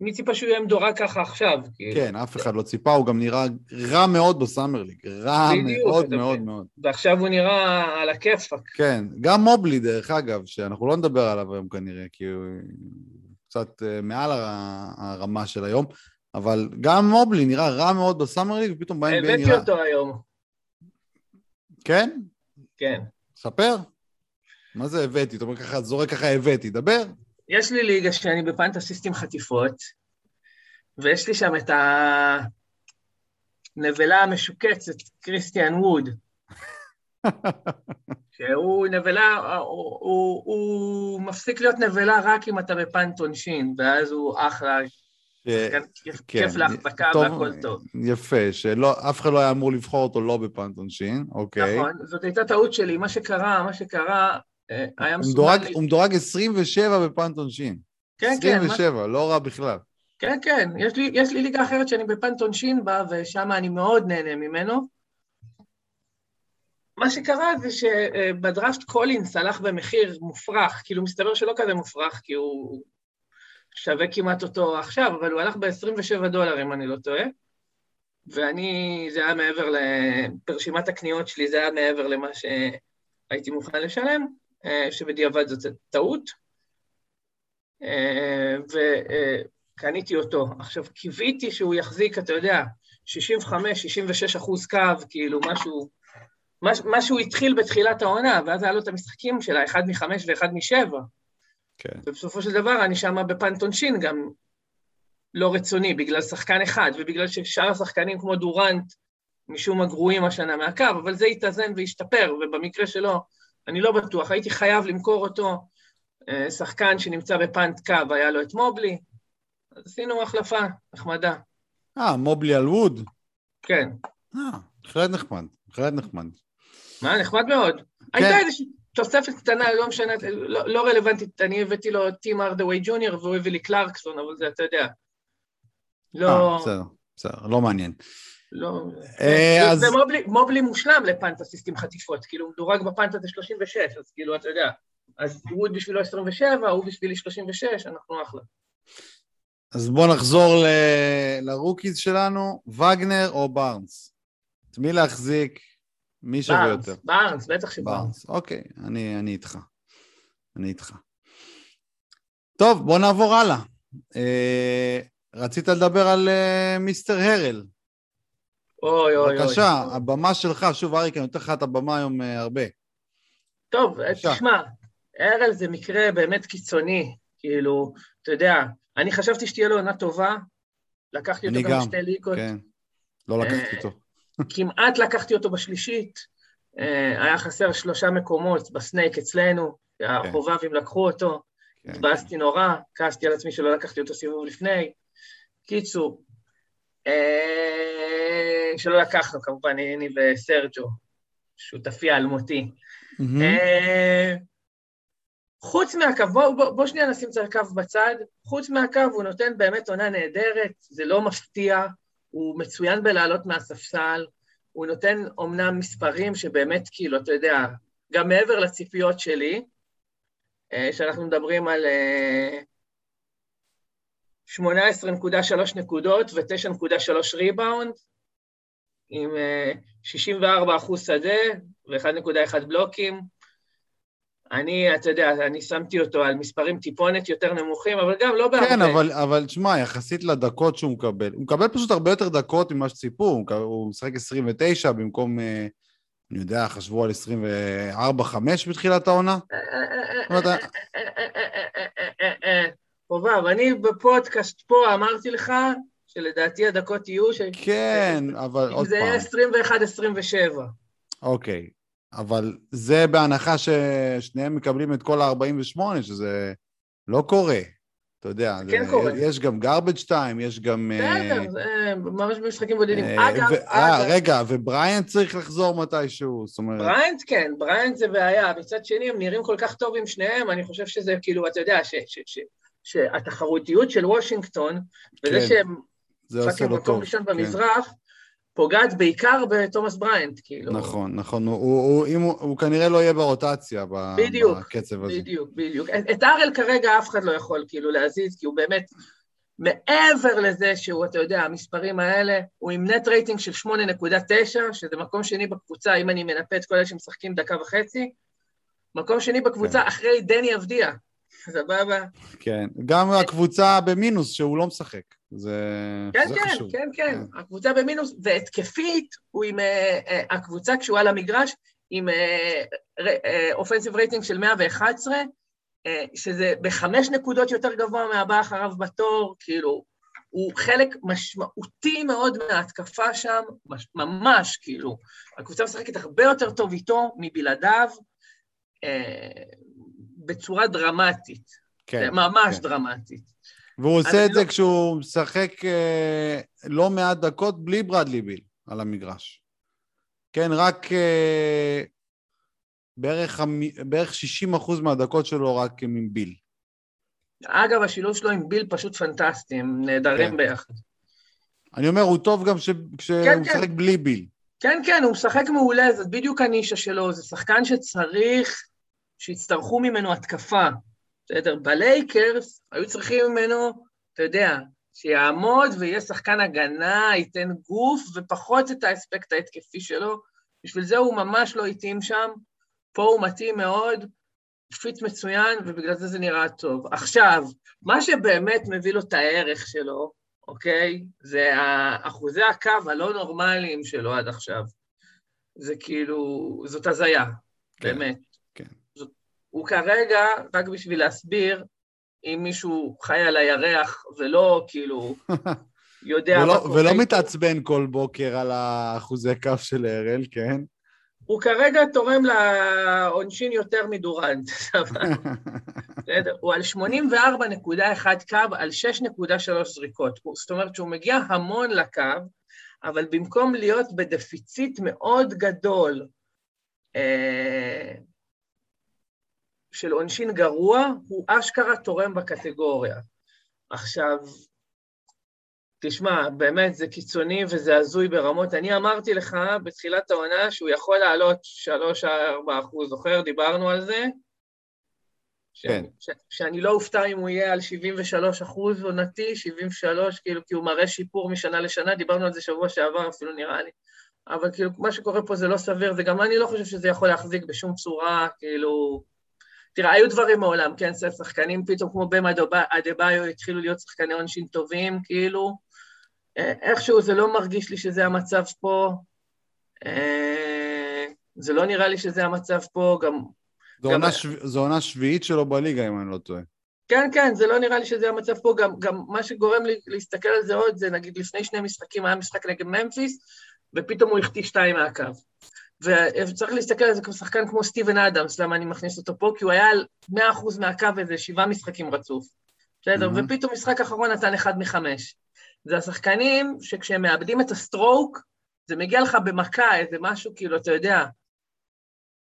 מי ציפה שהוא יהיה מדורג ככה עכשיו? כן, אף אחד לא ציפה, הוא גם נראה רע מאוד בסאמר ליג, רע מאוד מאוד מאוד. ועכשיו הוא נראה על הכיפאק. כן, גם מובלי, דרך אגב, שאנחנו לא נדבר עליו היום כנראה, כי הוא קצת אה, מעל הרמה של היום, אבל גם מובלי נראה רע מאוד בסאמר ליג, ופתאום ב-NBA נראה... הבאתי אותו היום. כן? כן. ספר. מה זה הבאתי? אתה אומר ככה, זורק ככה הבאתי, דבר. יש לי ליגה שאני בפנטסיסטים חטיפות, ויש לי שם את הנבלה המשוקצת, קריסטיאן ווד. שהוא נבלה, הוא, הוא, הוא מפסיק להיות נבלה רק אם אתה בפאנט עונשין, ואז הוא אחלה, כן, כיף כן, להחזקה והכל טוב. יפה, שאף אחד לא היה אמור לבחור אותו לא בפאנט עונשין, אוקיי. נכון, זאת הייתה טעות שלי, מה שקרה, מה שקרה, היה מסומן... הוא מדורג 27 בפאנט עונשין. כן, כן. 27, לא רע בכלל. כן, כן, יש לי, יש לי ליגה אחרת שאני בפאנט עונשין בה, ושם אני מאוד נהנה ממנו. מה שקרה זה שבדראפט קולינס הלך במחיר מופרך, כאילו מסתבר שלא כזה מופרך, כי הוא שווה כמעט אותו עכשיו, אבל הוא הלך ב-27 דולר, אם אני לא טועה. ואני, זה היה מעבר, ברשימת הקניות שלי, זה היה מעבר למה שהייתי מוכן לשלם, אה, שבדיעבד זאת טעות. אה, וקניתי אותו. עכשיו, קיוויתי שהוא יחזיק, אתה יודע, 65-66 אחוז קו, כאילו משהו, מה שהוא התחיל בתחילת העונה, ואז היה לו את המשחקים שלה, אחד מחמש ואחד משבע. כן. ובסופו של דבר אני שם בפנטונשין גם לא רצוני, בגלל שחקן אחד, ובגלל ששאר השחקנים כמו דורנט, משום מה גרועים השנה מהקו, אבל זה יתאזן וישתפר, ובמקרה שלו, אני לא בטוח, הייתי חייב למכור אותו, אה, שחקן שנמצא בפאנט קו, היה לו את מובלי, אז עשינו החלפה נחמדה. אה, מובלי על ווד? כן. אה, בהחלט נחמד, בהחלט נחמד. מה, נחמד מאוד. כן. הייתה איזושהי תוספת קטנה, לא משנה, לא, לא רלוונטית, אני הבאתי לו טים ארדווי ג'וניור והוא הביא לי קלרקסון, אבל זה, אתה יודע. לא... אה, בסדר, בסדר, לא מעניין. לא... אה, אז... זה מובלי, מובלי מושלם לפנטסיסטים חטיפות, כאילו הוא מדורג בפנטה זה 36, אז כאילו, אתה יודע, אז ווד בשבילו 27, הוא בשבילי 36, אנחנו אחלה. אז בואו נחזור ל... לרוקיז שלנו, וגנר או בארנס? את מי להחזיק? מי שווה יותר? בארנס, בטח שבארנס. אוקיי, אני, אני איתך. אני איתך. טוב, בוא נעבור הלאה. אה, רצית לדבר על אה, מיסטר הרל. אוי אוי אוי. בבקשה, הבמה שלך, שוב אריק, אני נותן לך את הבמה היום אה, הרבה. טוב, בבקשה. תשמע, הרל זה מקרה באמת קיצוני, כאילו, אתה יודע, אני חשבתי שתהיה לו עונה טובה, לקחתי אותו גם בשתי ליגות. כן, לא לקחתי אותו. כמעט לקחתי אותו בשלישית, אה, היה חסר שלושה מקומות בסנייק אצלנו, כן. החובבים לקחו אותו, כן, התבאסתי כן. נורא, כעסתי על עצמי שלא לקחתי אותו סיבוב לפני. קיצור, אה, שלא לקחנו, כמובן, אני וסרג'ו, שותפי האלמותי. אה, חוץ מהקו, בוא, בוא, בוא שנייה נשים את הקו בצד, חוץ מהקו הוא נותן באמת עונה נהדרת, זה לא מפתיע, הוא מצוין בלעלות מהספסל, הוא נותן אומנם מספרים שבאמת, כאילו, אתה יודע, גם מעבר לציפיות שלי, אה, שאנחנו מדברים על 18.3 נקודות ו-9.3 ריבאונד, עם 64 אה, אחוז שדה ו-1.1 בלוקים. אני, אתה יודע, אני שמתי אותו על מספרים טיפונת יותר נמוכים, אבל גם לא בהרבה. כן, אבל, אבל תשמע, יחסית לדקות שהוא מקבל, הוא מקבל פשוט הרבה יותר דקות ממה שציפו, הוא משחק 29 במקום, אה, אני יודע, חשבו על 24-5 בתחילת העונה. חובב, אני בפודקאסט פה אמרתי לך שלדעתי הדקות יהיו... ש... כן, אבל עוד זה פעם. יהיה 21-27. אוקיי, אבל זה בהנחה ששניהם מקבלים את כל ה-48, שזה לא קורה. אתה יודע, זה כן קורה. יש גם garbage time, יש גם... בסדר, אה, זה ממש במשחקים בודדים. אה, אגב, ו- אה, אגב, רגע, ובריאנט צריך לחזור מתישהו, זאת אומרת... בריינט כן, בריינט זה בעיה. מצד שני, הם נראים כל כך טוב עם שניהם, אני חושב שזה כאילו, אתה יודע, ש- ש- ש- שהתחרותיות של וושינגטון, וזה כן, שהם זה עושה fucking לו מקום טוב. ראשון כן. במזרח, פוגעת בעיקר בתומאס בריינט, כאילו. נכון, נכון, הוא, הוא, הוא, הוא, הוא כנראה לא יהיה ברוטציה ב- בדיוק, בקצב הזה. בדיוק, בדיוק. את את כרגע אף אחד לא יכול כאילו להזיז, כי הוא באמת, מעבר לזה שהוא, אתה יודע, המספרים האלה, הוא עם net rating של 8.9, שזה מקום שני בקבוצה, אם אני מנפה את כל אלה שמשחקים דקה וחצי, מקום שני בקבוצה כן. אחרי דני אבדיה. סבבה? כן, גם הקבוצה במינוס שהוא לא משחק, זה, כן, זה כן, חשוב. כן, כן, הקבוצה במינוס, והתקפית, הוא עם, אה, אה, הקבוצה כשהוא על המגרש, עם אופנסיב רייטינג של 111, אה, שזה בחמש נקודות יותר גבוה מהבא אחריו בתור, כאילו, הוא חלק משמעותי מאוד מההתקפה שם, מש- ממש, כאילו. הקבוצה משחקת הרבה יותר טוב איתו מבלעדיו, אה, בצורה דרמטית, כן, ממש כן. דרמטית. והוא עושה את זה לא- כשהוא משחק אה, לא מעט דקות בלי ברדלי ביל על המגרש. כן, רק אה, בערך, המ- בערך 60% מהדקות שלו רק הם עם ביל. אגב, השילוב שלו עם ביל פשוט פנטסטי, הם נהדרים כן. ביחד. אני אומר, הוא טוב גם ש- כשהוא כן. משחק בלי ביל. כן, כן, הוא משחק מעולה, זאת בדיוק הנישה שלו, זה שחקן שצריך, שיצטרכו ממנו התקפה. בסדר, בלייקרס היו צריכים ממנו, אתה יודע, שיעמוד ויהיה שחקן הגנה, ייתן גוף, ופחות את האספקט ההתקפי שלו. בשביל זה הוא ממש לא התאים שם, פה הוא מתאים מאוד, fit מצוין, ובגלל זה זה נראה טוב. עכשיו, מה שבאמת מביא לו את הערך שלו, אוקיי? זה אחוזי הקו הלא נורמליים שלו עד עכשיו. זה כאילו, זאת הזיה, כן, באמת. הוא כרגע, רק בשביל להסביר, אם מישהו חי על הירח ולא כאילו יודע ולא, מה קורה ולא מתעצבן כל בוקר על האחוזי כף של אראל, כן? הוא כרגע תורם לעונשין יותר מדורנט. בסדר? הוא על 84.1 קו, על 6.3 זריקות. זאת אומרת שהוא מגיע המון לקו, אבל במקום להיות בדפיציט מאוד גדול אה, של עונשין גרוע, הוא אשכרה תורם בקטגוריה. עכשיו, תשמע, באמת זה קיצוני וזה הזוי ברמות. אני אמרתי לך בתחילת העונה שהוא יכול לעלות 3-4 אחוז, זוכר? דיברנו על זה? כן. ש- שאני לא אופתע אם הוא יהיה על 73 אחוז עונתי, 73, כאילו, כי הוא מראה שיפור משנה לשנה, דיברנו על זה שבוע שעבר אפילו נראה לי. אבל כאילו, מה שקורה פה זה לא סביר, וגם אני לא חושב שזה יכול להחזיק בשום צורה, כאילו... תראה, היו דברים מעולם, כן, שחקנים פתאום כמו במה אדה-ביו התחילו להיות שחקני עונשין טובים, כאילו. אה, איכשהו זה לא מרגיש לי שזה המצב פה. אה, זה לא נראה לי שזה המצב פה, גם... זו גם- עונה שב- זו עונה שביעית שלו בליגה, אם אני לא טועה. כן, כן, זה לא נראה לי שזה המצב פה, גם, גם מה שגורם לי להסתכל על זה עוד, זה נגיד לפני שני משחקים היה משחק נגד ממפיס, ופתאום הוא החטיא שתיים מהקו. וצריך להסתכל על זה כשחקן כמו סטיבן אדמס, למה אני מכניס אותו פה? כי הוא היה על 100% מהקו איזה שבעה משחקים רצוף. בסדר, מהמם. ופתאום משחק אחרון נתן אחד מחמש. זה השחקנים שכשהם מאבדים את הסטרוק, זה מגיע לך במכה, איזה משהו, כאילו, אתה יודע,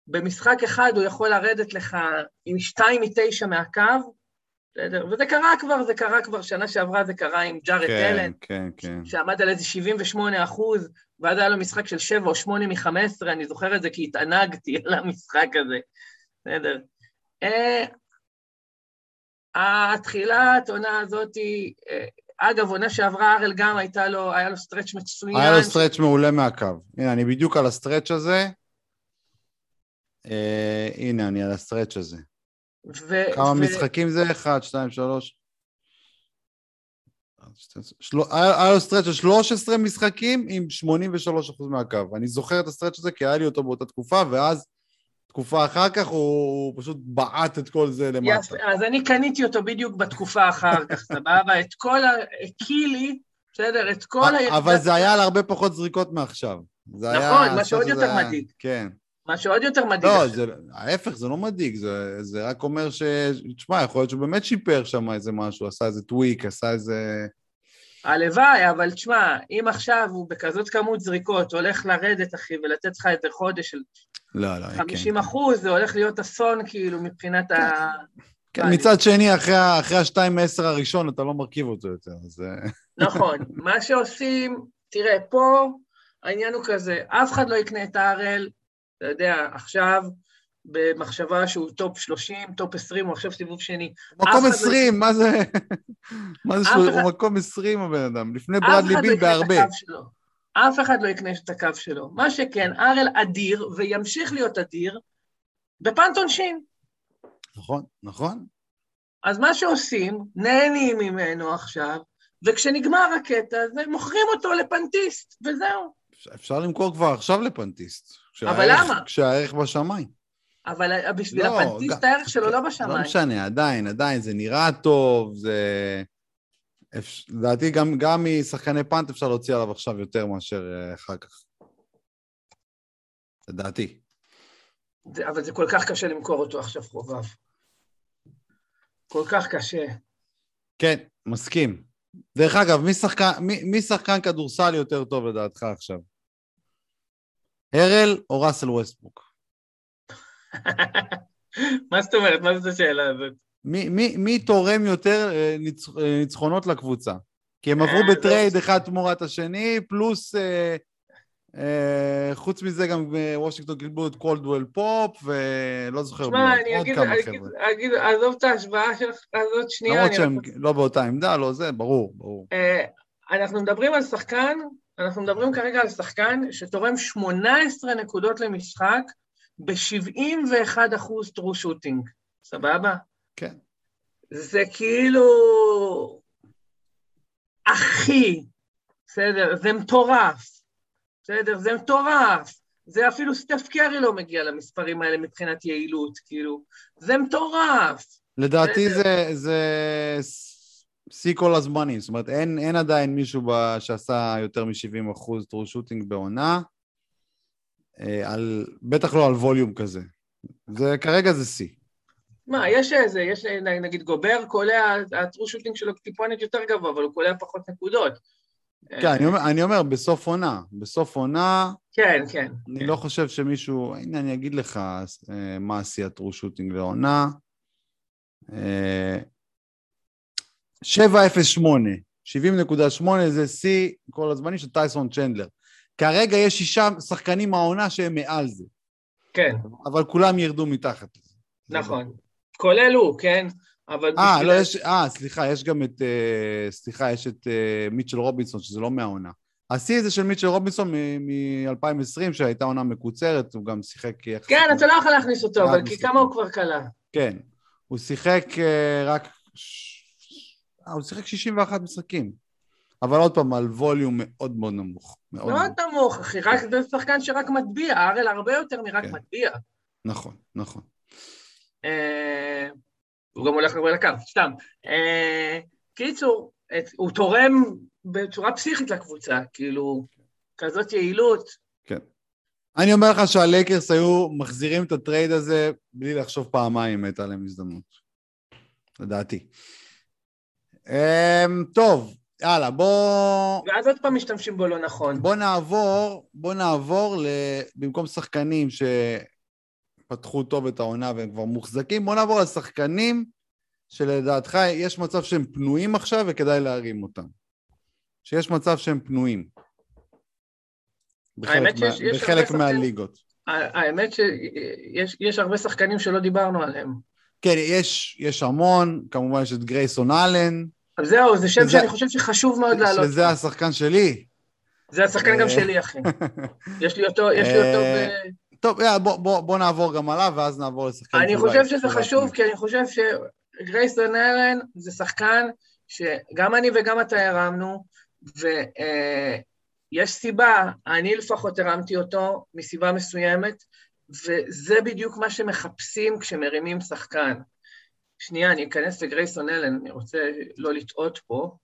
במשחק אחד הוא יכול לרדת לך עם שתיים מתשע מהקו, בסדר? וזה קרה כבר, זה קרה כבר, שנה שעברה זה קרה עם ג'ארד כן, אלן, כן, כן. שעמד על איזה 78 אחוז, ואז היה לו משחק של 7 או 8 מ-15, אני זוכר את זה כי התענגתי על המשחק הזה. בסדר. אה, מתחילת העונה הזאת, אה, אגב, עונה שעברה הארל גם הייתה לו, היה לו stretch מצוין. היה לו stretch מעולה מהקו. הנה, אני בדיוק על ה stretch הזה. אה, הנה, אני על ה stretch הזה. ו- כמה ו- משחקים זה? אחד, שתיים, שלוש. של... היה לו stretch של 13 משחקים עם 83% מהקו. אני זוכר את ה stretch הזה כי היה לי אותו באותה תקופה, ואז תקופה אחר כך הוא פשוט בעט את כל זה למטה. יפה, אז אני קניתי אותו בדיוק בתקופה אחר כך, סבבה? את כל ה... הקיא לי בסדר? את כל הירידה... אבל זה היה על הרבה פחות זריקות מעכשיו. היה- נכון, מה שעוד יותר היה- מדאיג. כן. מה שעוד יותר מדאיג לא. זה, ההפך, זה לא מדאיג, זה, זה רק אומר ש... תשמע, יכול להיות שהוא באמת שיפר שם איזה משהו, עשה איזה טוויק, עשה איזה... הלוואי, אבל תשמע, אם עכשיו הוא בכזאת כמות זריקות, הולך לרדת, אחי, ולתת לך איזה חודש של לא, לא, 50 כן. אחוז, זה הולך להיות אסון, כאילו, מבחינת ה... כן, מצד שני, אחרי, אחרי השתיים מעשר הראשון, אתה לא מרכיב אותו יותר, אז... נכון. מה שעושים, תראה, פה העניין הוא כזה, אף אחד לא יקנה את הארל, אתה יודע, עכשיו, במחשבה שהוא top 30, top 20, הוא עכשיו סיבוב שני. מקום אחד לא 20, מה זה... מה זה שהוא... אחד- מקום 20 הבן אדם, לפני ברדלי לא ביל את בהרבה. אף אחד לא יקנה את הקו שלו. מה שכן, ארל אדיר, וימשיך להיות אדיר, בפאנט עונשין. נכון, נכון. אז מה שעושים, נהנים ממנו עכשיו, וכשנגמר הקטע הזה, מוכרים אותו לפנטיסט, וזהו. אפשר- למכור כבר עכשיו לפנטיסט. אבל למה? כשהערך בשמיים. אבל בשביל לא, הפנטיסט גם- הערך שלו לא לא בשמיים. משנה, עדיין, עדיין, זה נראה טוב, זה... לדעתי, גם, גם משחקני פאנט אפשר להוציא עליו עכשיו יותר מאשר אה, אחר כך. לדעתי. זה- אבל זה כל כך קשה למכור אותו עכשיו, חובב. כל כך קשה. כן, מסכים. דרך אגב, מי שחקן, מי, מי שחקן כדורסל יותר טוב לדעתך עכשיו? הרל או ראסל ווסטבוק? מה זאת אומרת? מה זאת השאלה הזאת? מי, מי, מי תורם יותר אה, ניצ, אה, ניצחונות לקבוצה? כי הם עברו אה, ב trade אחד תמורת השני, פלוס, אה, אה, חוץ מזה גם וושינגטון קיבלו את קולדוול פופ, ולא זוכר מי תשמע, עוד, אני עוד אגיד, כמה אני חבר'ה. אגיד, עזוב את ההשוואה שלך הזאת שנייה. למרות שהם רק- לא באותה עמדה, לא זה, ברור, ברור. אה, אנחנו מדברים על שחקן, אנחנו מדברים כרגע על שחקן שתורם 18 נקודות למשחק ב-71 אחוז טרו שוטינג, סבבה? כן. זה כאילו... אחי, בסדר? זה מטורף, בסדר? זה מטורף. זה אפילו סטף קרי לא מגיע למספרים האלה מבחינת יעילות, כאילו. זה מטורף. לדעתי. זה, זה שיא כל הזמנים, זאת אומרת, אין, אין עדיין מישהו ב, שעשה יותר מ-70 אחוז טרו שוטינג בעונה, אה, על, בטח לא על ווליום כזה. זה, כרגע זה שיא. מה, יש איזה, יש נגיד גובר, קולע, הטרו שוטינג שלו טיפונת יותר גבוה, אבל הוא קולע פחות נקודות. כן, אני אומר, אני אומר, בסוף עונה, בסוף עונה, כן, כן. אני לא חושב שמישהו, הנה אני אגיד לך אה, מה השיא הטרו שוטינג לעונה. אה, 708, 70.8 זה שיא כל הזמנים של טייסון צ'נדלר. כרגע יש שישה שחקנים מהעונה שהם מעל זה, כן, אבל כולם ירדו מתחת לזה. נכון. כולל הוא, כן? אבל אה, בשביל- לא, יש, אה, סליחה, יש גם את, אה, סליחה, יש את אה, מיטשל רובינסון, שזה לא מהעונה. השיא זה של מיטשל רובינסון מ-2020, שהייתה עונה מקוצרת, הוא גם שיחק. כן, אתה לא יכול להכניס אותו, אבל כי. כמה הוא כבר קלע? כן, הוא שיחק אה, רק... ש- הוא שיחק 61 משחקים. אבל עוד פעם, על volume מאוד מאוד נמוך. מאוד מאוד נמוך. אחי, רק זה שחקן שרק מטביע, הארל הרבה יותר מרק כן. מטביע. נכון, נכון. אה, הוא גם הולך הרבה לקו, סתם. אה, קיצור, את- הוא תורם בצורה פסיכית לקבוצה, כאילו, כזאת יעילות. אני אומר לך שהלייקרס היו מחזירים את ה trade הזה בלי לחשוב פעמיים הייתה להם הזדמנות. לדעתי. אמ, טוב, יאללה, בוא, ואז עוד פעם משתמשים בו לא נכון. בוא נעבור, בוא נעבור ל... במקום שחקנים שפתחו טוב את העונה והם כבר מוחזקים, בוא נעבור לשחקנים שלדעתך יש מצב שהם פנויים עכשיו וכדאי להרים אותם. שיש מצב שהם פנויים. בחלק, מה, שיש- בחלק מהליגות. האמת שיש יש הרבה שחקנים שלא דיברנו עליהם. כן, יש, יש המון, כמובן יש את גרייסון אלן, אז זהו, זה שם שזה- שאני חושב שחשוב מאוד לעלות. שזה השחקן שלי. זה השחקן גם אה, שלי, אחי. יש לי אותו, יש לי אותו אה, ב... טוב, יאללה, בוא, בוא, בוא נעבור גם עליו, ואז נעבור לשחקן אני חושב שזה חשוב. כי אני חושב שגרייסון אלן זה שחקן שגם אני וגם אתה הרמנו, ויש סיבה, אני לפחות הרמתי אותו מסיבה מסוימת, וזה בדיוק מה שמחפשים כשמרימים שחקן. שנייה, אני אכנס לגרייסון אלן, אני רוצה לא לטעות פה.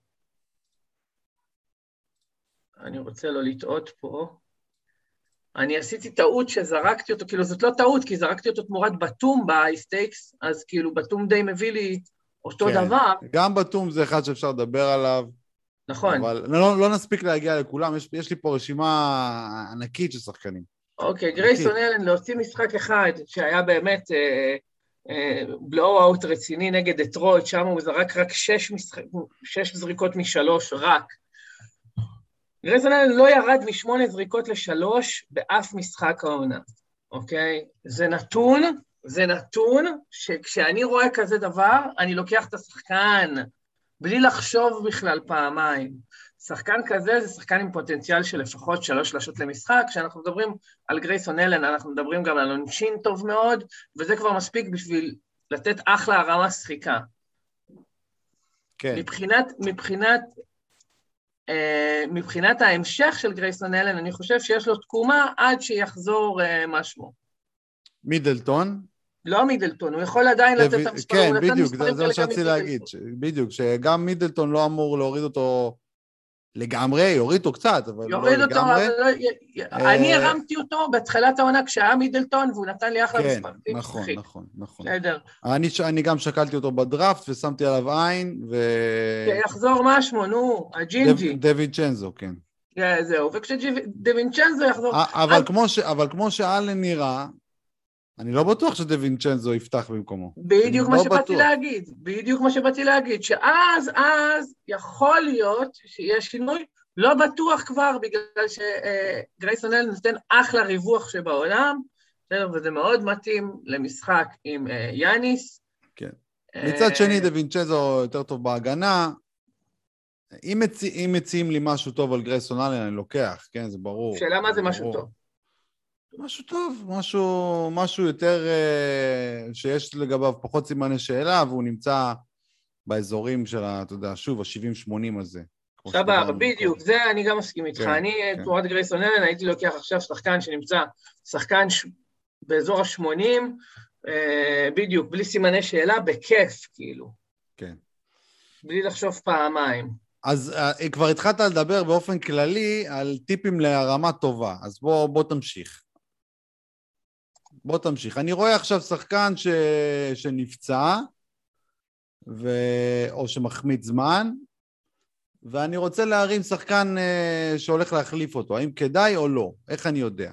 אני רוצה לא לטעות פה. אני עשיתי טעות שזרקתי אותו, כאילו זאת לא טעות, כי זרקתי אותו תמורת בתום באייסטייקס, אז כאילו בתום די מביא לי אותו כן. דבר. גם בתום זה אחד שאפשר לדבר עליו, נכון. אבל לא, לא נספיק להגיע לכולם, יש, יש לי פה רשימה ענקית של שחקנים. אוקיי, גרייסון אלן להוציא משחק אחד שהיה באמת אה, אה, בלואו-אוט רציני נגד דטרויט, שם הוא זרק רק שש, משחק, שש זריקות משלוש, רק. גרייסון אלן לא ירד משמונה זריקות לשלוש באף משחק העונה, אוקיי? זה נתון, זה נתון שכשאני רואה כזה דבר, אני לוקח את השחקן בלי לחשוב בכלל פעמיים. שחקן כזה זה שחקן עם פוטנציאל של לפחות שלוש שלשות למשחק. כשאנחנו מדברים על גרייסון אלן, אנחנו מדברים גם על עונשין טוב מאוד, וזה כבר מספיק בשביל לתת אחלה הרמה שחיקה. כן, מבחינת, מבחינת, אה, מבחינת ההמשך של גרייסון אלן, אני חושב שיש לו תקומה עד שיחזור אה, משהו. מידלטון. לא מידלטון, הוא יכול עדיין לתת את המספרים, כן, בדיוק, זה, מה שרציתי להגיד. בדיוק, שגם מידלטון לא אמור להוריד אותו לגמרי, יוריד אותו קצת, אבל יוריד לא אותו, לגמרי. אבל לא... אה, אני הרמתי אותו בתחילת העונה כשהיה מידלטון, והוא נתן לי אחלה כן, מספרים. נכון, אחי. נכון, נכון. בסדר. אני, אני גם שקלתי אותו בדראפט ושמתי עליו עין, ו... שיחזור משמו, נו, הג'ינג'י. דויד צ'נזו, כן. אה, זהו, וכשדווינצ'נזו יחזור... אבל אז- כמו, ש... אבל כמו שאלן נראה, אני לא בטוח שדווינצ'נזו יפתח במקומו. בדיוק מה לא שבאתי בטוח. להגיד, בדיוק מה שבאתי להגיד, שאז, אז יכול להיות שיש שינוי, לא בטוח כבר, בגלל שגרייסון אלן נותן אחלה ריווח שבעולם, בסדר, וזה מאוד מתאים למשחק עם אה, יאניס. כן. אה, מצד שני, דווינצ'נזו יותר טוב בהגנה. אם, מצ... אם מציעים לי משהו טוב על גרייסון אלן, אני לוקח, כן, זה ברור. שאלה מה זה משהו ברור. טוב. משהו טוב, משהו, משהו יותר, אה, שיש לגביו פחות סימני שאלה, והוא נמצא באזורים של, אתה יודע, שוב, ה-70-80 הזה. סבבה, בדיוק, זה אני גם מסכים איתך. כן, אני, כן. תמורת גרייסון אלן, הייתי לוקח עכשיו שחקן שנמצא, שחקן ש... באזור ה-80, אה, בדיוק, בלי סימני שאלה, בכיף, כאילו. כן. בלי לחשוב פעמיים. אז uh, כבר התחלת לדבר באופן כללי על טיפים להרמה טובה, אז בוא, בוא תמשיך. בוא תמשיך. אני רואה עכשיו שחקן ש... שנפצע, ו... או שמחמיץ זמן, ואני רוצה להרים שחקן אה, שהולך להחליף אותו. האם כדאי או לא? איך אני יודע?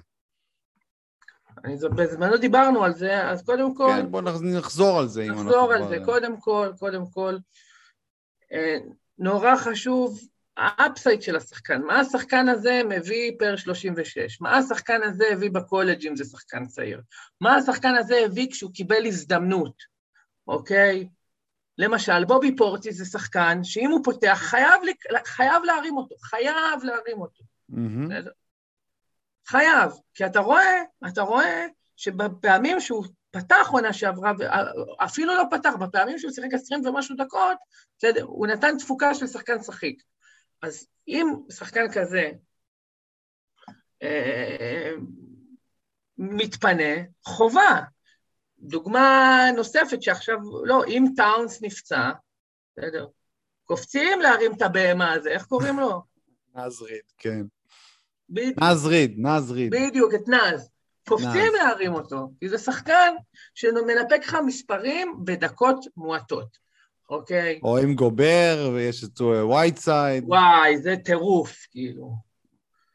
אני, בזמנו דיברנו על זה, אז קודם כל, כן, בוא נח- נחזור על זה. נחזור על זה. קודם כל, קודם כל, אה, נורא חשוב ה upside של השחקן. מה השחקן הזה מביא פר 36? מה השחקן הזה הביא בקולג' אם זה שחקן צעיר? מה השחקן הזה הביא כשהוא קיבל הזדמנות, אוקיי? למשל, בובי פורטי זה שחקן שאם הוא פותח, חייב, חייב להרים אותו, חייב להרים אותו. מהמם. חייב, כי אתה רואה, אתה רואה שבפעמים שהוא פתח עונה שעברה, אפילו לא פתח, בפעמים שהוא שיחק 20 ומשהו דקות, בסדר, הוא נתן תפוקה של שחקן שחיק. אז אם שחקן כזה אה, מתפנה, חובה. דוגמה נוספת שעכשיו, לא, אם טאונס נפצע, בסדר, קופצים להרים את הבהמה הזה, איך קוראים לו? נזריד, כן. בדיוק. נזריד, נזריד. בדיוק, את נאז. קופצים. להרים אותו, כי זה שחקן שמנפק לך מספרים בדקות מועטות, אוקיי? או עם גובר, ויש את וייטסייד. וואי, זה טירוף, כאילו.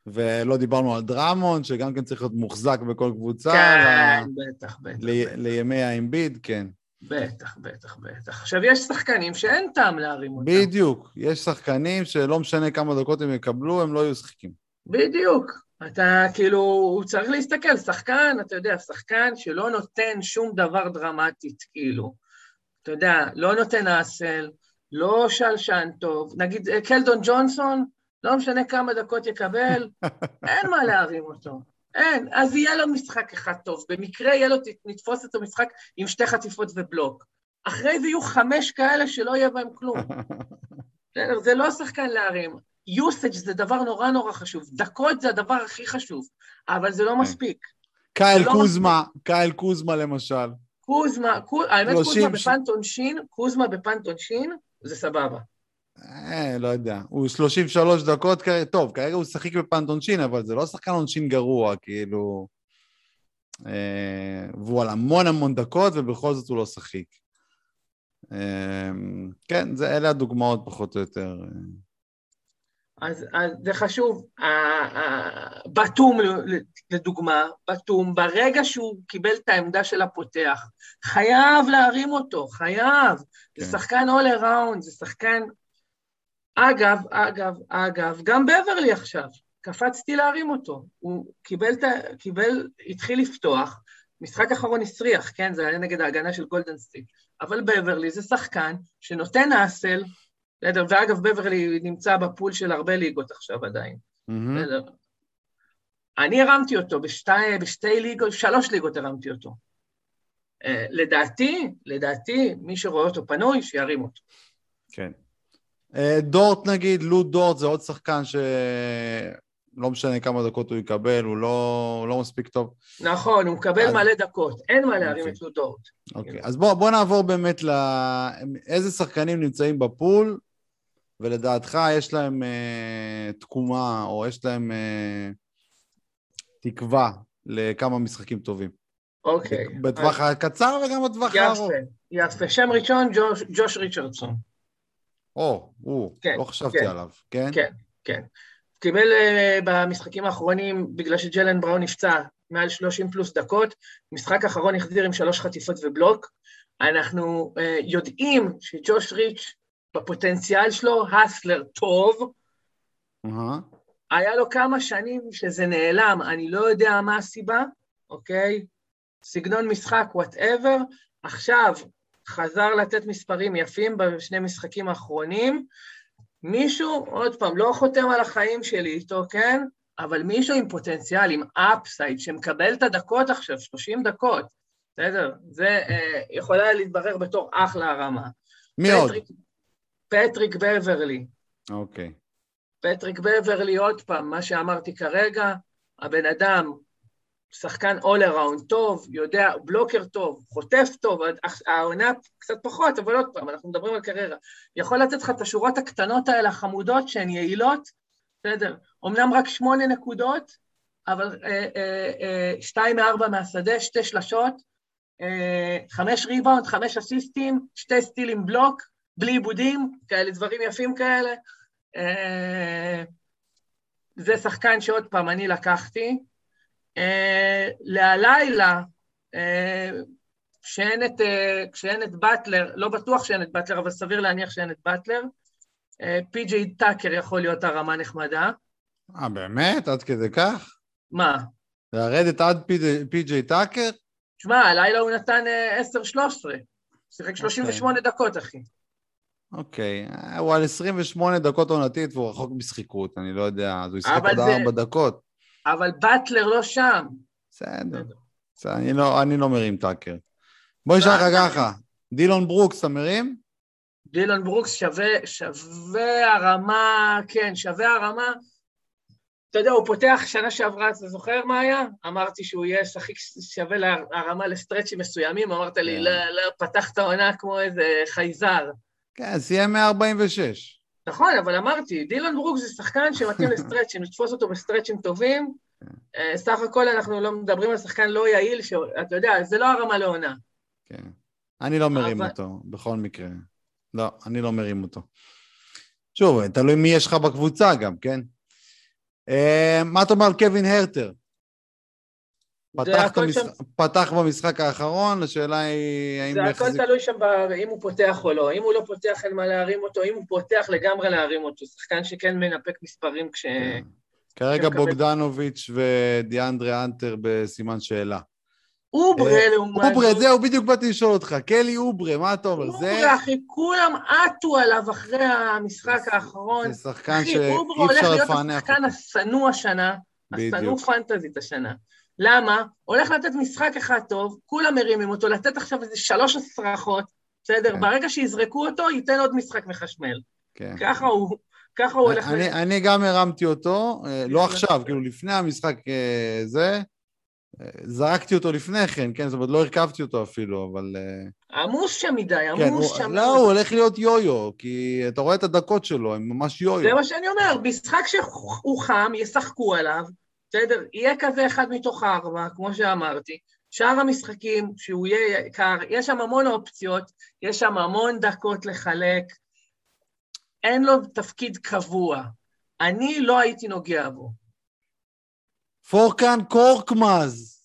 ולא דיברנו על דרמון, שגם כן צריך להיות מוחזק בכל קבוצה. כן, ל- בטח, בטח, ל- בטח, לימי האמביד, כן. בטח, בטח, בטח. עכשיו, יש שחקנים שאין טעם להרים אותם. בדיוק. יש שחקנים שלא משנה כמה דקות הם יקבלו, הם לא יהיו שחקים. בדיוק. אתה כאילו, הוא צריך להסתכל, שחקן, אתה יודע, שחקן שלא נותן שום דבר דרמטית, כאילו. אתה יודע, לא נותן אסל, לא שלשן טוב. נגיד, אה, קלדון ג'ונסון, לא משנה כמה דקות יקבל, אין מה להרים אותו. אין. אז יהיה לו משחק אחד טוב. במקרה יהיה לו, נתפוס את המשחק עם שתי חטיפות ובלוק. אחרי זה יהיו חמש כאלה שלא יהיה בהם כלום. בסדר, זה לא שחקן להרים. usage זה דבר נורא נורא חשוב. דקות זה הדבר הכי חשוב, אבל זה לא כן. מספיק. קייל לא קוזמה, קייל קוזמה למשל. קוזמה, קו- האמת שלושים קוזמה בפנט עונשין, קוזמה בפנט עונשין, זה סבבה. אה, לא יודע. הוא 33 דקות טוב, כרגע הוא שחיק בפנט עונשין, אבל זה לא שחקן עונשין גרוע, כאילו... אה, והוא על המון המון דקות, ובכל זאת הוא לא שחיק. אה, כן, זה, אלה הדוגמאות פחות או יותר. אז, אז זה חשוב. בתום, לדוגמה, בתום, ברגע שהוא קיבל את העמדה של הפותח, חייב להרים אותו, חייב. כן. זה שחקן all around, זה שחקן... אגב, אגב, אגב, גם בברלי עכשיו, קפצתי להרים אותו. הוא קיבל, קיבל, התחיל לפתוח, משחק אחרון הסריח, כן? זה היה נגד ההגנה של גולדן סטייט. אבל בברלי זה שחקן שנותן hustle, בסדר, ואגב, בברלי נמצא ב pool של הרבה ליגות עכשיו עדיין. בסדר. אני הרמתי אותו בשתי, בשתי ליגות, שלוש ליגות הרמתי אותו. Uh, לדעתי, לדעתי, מי שרואה אותו פנוי, שירים אותו. כן. Uh, דורט נגיד, לו דורט זה עוד שחקן שלא משנה כמה דקות הוא יקבל, הוא לא, לא מספיק טוב. נכון, הוא מקבל אז... מלא דקות, אין מה להרים okay. את לו דורט. אוקיי, okay. אז בוא, בוא נעבור באמת ל... איזה שחקנים נמצאים בפול, ולדעתך יש להם אה, תקומה, או יש להם אה, תקווה לכמה משחקים טובים. אוקיי. בטווח אז... הקצר וגם בטווח הארוך. יפה, יפה. שם ראשון, ג'וש, ג'וש ריצ'רדסון. או, הוא, כן, לא חשבתי כן, עליו, כן? כן, כן. קיבל uh, במשחקים האחרונים, בגלל שג'לן בראון נפצע, מעל 30 פלוס דקות, משחק אחרון החזיר עם שלוש חטיפות ובלוק. אנחנו uh, יודעים שג'וש ריץ' בפוטנציאל שלו, hustler טוב. Uh-huh. היה לו כמה שנים שזה נעלם, אני לא יודע מה הסיבה, אוקיי? סגנון משחק, whatever. עכשיו חזר לתת מספרים יפים בשני משחקים האחרונים. מישהו, עוד פעם, לא חותם על החיים שלי איתו, כן? אבל מישהו עם פוטנציאל, עם upside, שמקבל את הדקות עכשיו, 30 דקות, בסדר? זה אה, יכולה להתברר בתור אחלה הרמה. מי עוד? פטריק בברלי. אוקיי. פטריק בברלי, עוד פעם, מה שאמרתי כרגע, הבן אדם, שחקן all around טוב, יודע, blocker טוב, חוטף טוב, העונה קצת פחות, אבל עוד פעם, אנחנו מדברים על קריירה. יכול לתת לך את השורות הקטנות האלה, החמודות, שהן יעילות, בסדר. אמנם רק שמונה נקודות, אבל אה, אה, אה, שתיים מארבע מהשדה, שתי שלשות, אה, חמש ריבאונד, חמש אסיסטים, שתי סטילים בלוק, בלי עיבודים, כאלה דברים יפים כאלה. אה, זה שחקן שעוד פעם אני לקחתי. אה, להלילה, אה, כשאין את, כשאין את באטלר, לא בטוח שאין את באטלר, אבל סביר להניח שאין את באטלר, פי.ג'יי טאקר יכול להיות הרמה נחמדה. אה, באמת? עד כדי כך? מה? לרדת עד פי.ג'יי טאקר? שמע, הלילה הוא נתן 10-13. שיחק 38 okay. דקות, אחי. אוקיי, הוא על 28 דקות עונתית והוא רחוק משחיקות, אני לא יודע, אז הוא ישחק עוד ארבע דקות. אבל באטלר לא שם. בסדר, בסדר, אני לא, אני לא מרים טאקר. בוא נשאל לך ככה, דילון ברוקס, אתה מרים? דילון ברוקס שווה, שווה הרמה, כן, שווה הרמה. אתה יודע, הוא פותח שנה שעברה, אתה זוכר מה היה? אמרתי שהוא יהיה שחקן שווה להרמה לסטרצ'ים מסוימים, אמרת לי, כן. לא, לא, פתח את העונה כמו איזה חייזר. כן, סיים 146. נכון, אבל אמרתי, דילון ברוקס זה שחקן שמתאים לסטרצ'ים, לתפוס אותו בסטרצ'ים טובים. כן. אה, סך הכל אנחנו לא מדברים על שחקן לא יעיל, שאתה יודע, זה לא הרמה לעונה. כן. אני לא מרים אבל... אותו, בכל מקרה. לא, אני לא מרים אותו. שוב, תלוי מי יש לך בקבוצה גם, כן? Uh, מה אתה אומר על קווין הרטר? פתח, המשח... שם... פתח במשחק האחרון, השאלה היא האם... זה הכל יחזיק... תלוי שם ב... אם הוא פותח או לא. אם הוא לא פותח, אין מה להרים אותו, אם הוא פותח, לגמרי להרים אותו. שחקן שכן מנפק מספרים כש... כן. כרגע בוגדנוביץ' ודיאנדרה אנטר בסימן שאלה. אוברה אה, לעומת... אוברה, זהו, בדיוק באתי לשאול אותך. קלי אוברה, מה אתה אומר? אוברה, אחי, כולם עטו עליו אחרי המשחק האחרון. זה שחקן שאי אפשר לפענח. אחי, אוברה הולך להיות השחקן השנוא השנה, השנוא פנטזית השנה. למה? הולך לתת משחק אחד טוב, כולם מרימים אותו, לתת עכשיו איזה שלוש הצרחות, בסדר? כן. ברגע שיזרקו אותו, ייתן עוד משחק מחשמל. כן. ככה הוא... ככה הוא הולך... אני. אני גם הרמתי אותו, אה, לא עכשיו, כאילו לפני המשחק אה, זה, זרקתי אותו לפני כן, כן, זאת אומרת, לא הרכבתי אותו אפילו, אבל... אה, עמוס שם מדי, כן, עמוס הוא, שם. לא, הוא הולך להיות יו-יו, כי אתה רואה את הדקות שלו, הם ממש זה יו-יו. מה שאני אומר, משחק שהוא חם, ישחקו עליו, בסדר? יהיה כזה אחד מתוך הארבע, כמו שאמרתי. שאר המשחקים, שהוא יהיה יקר, יש שם המון אופציות, יש שם המון דקות לחלק, אין לו תפקיד קבוע. אני לא הייתי נוגע בו. פורקן קורקמאז,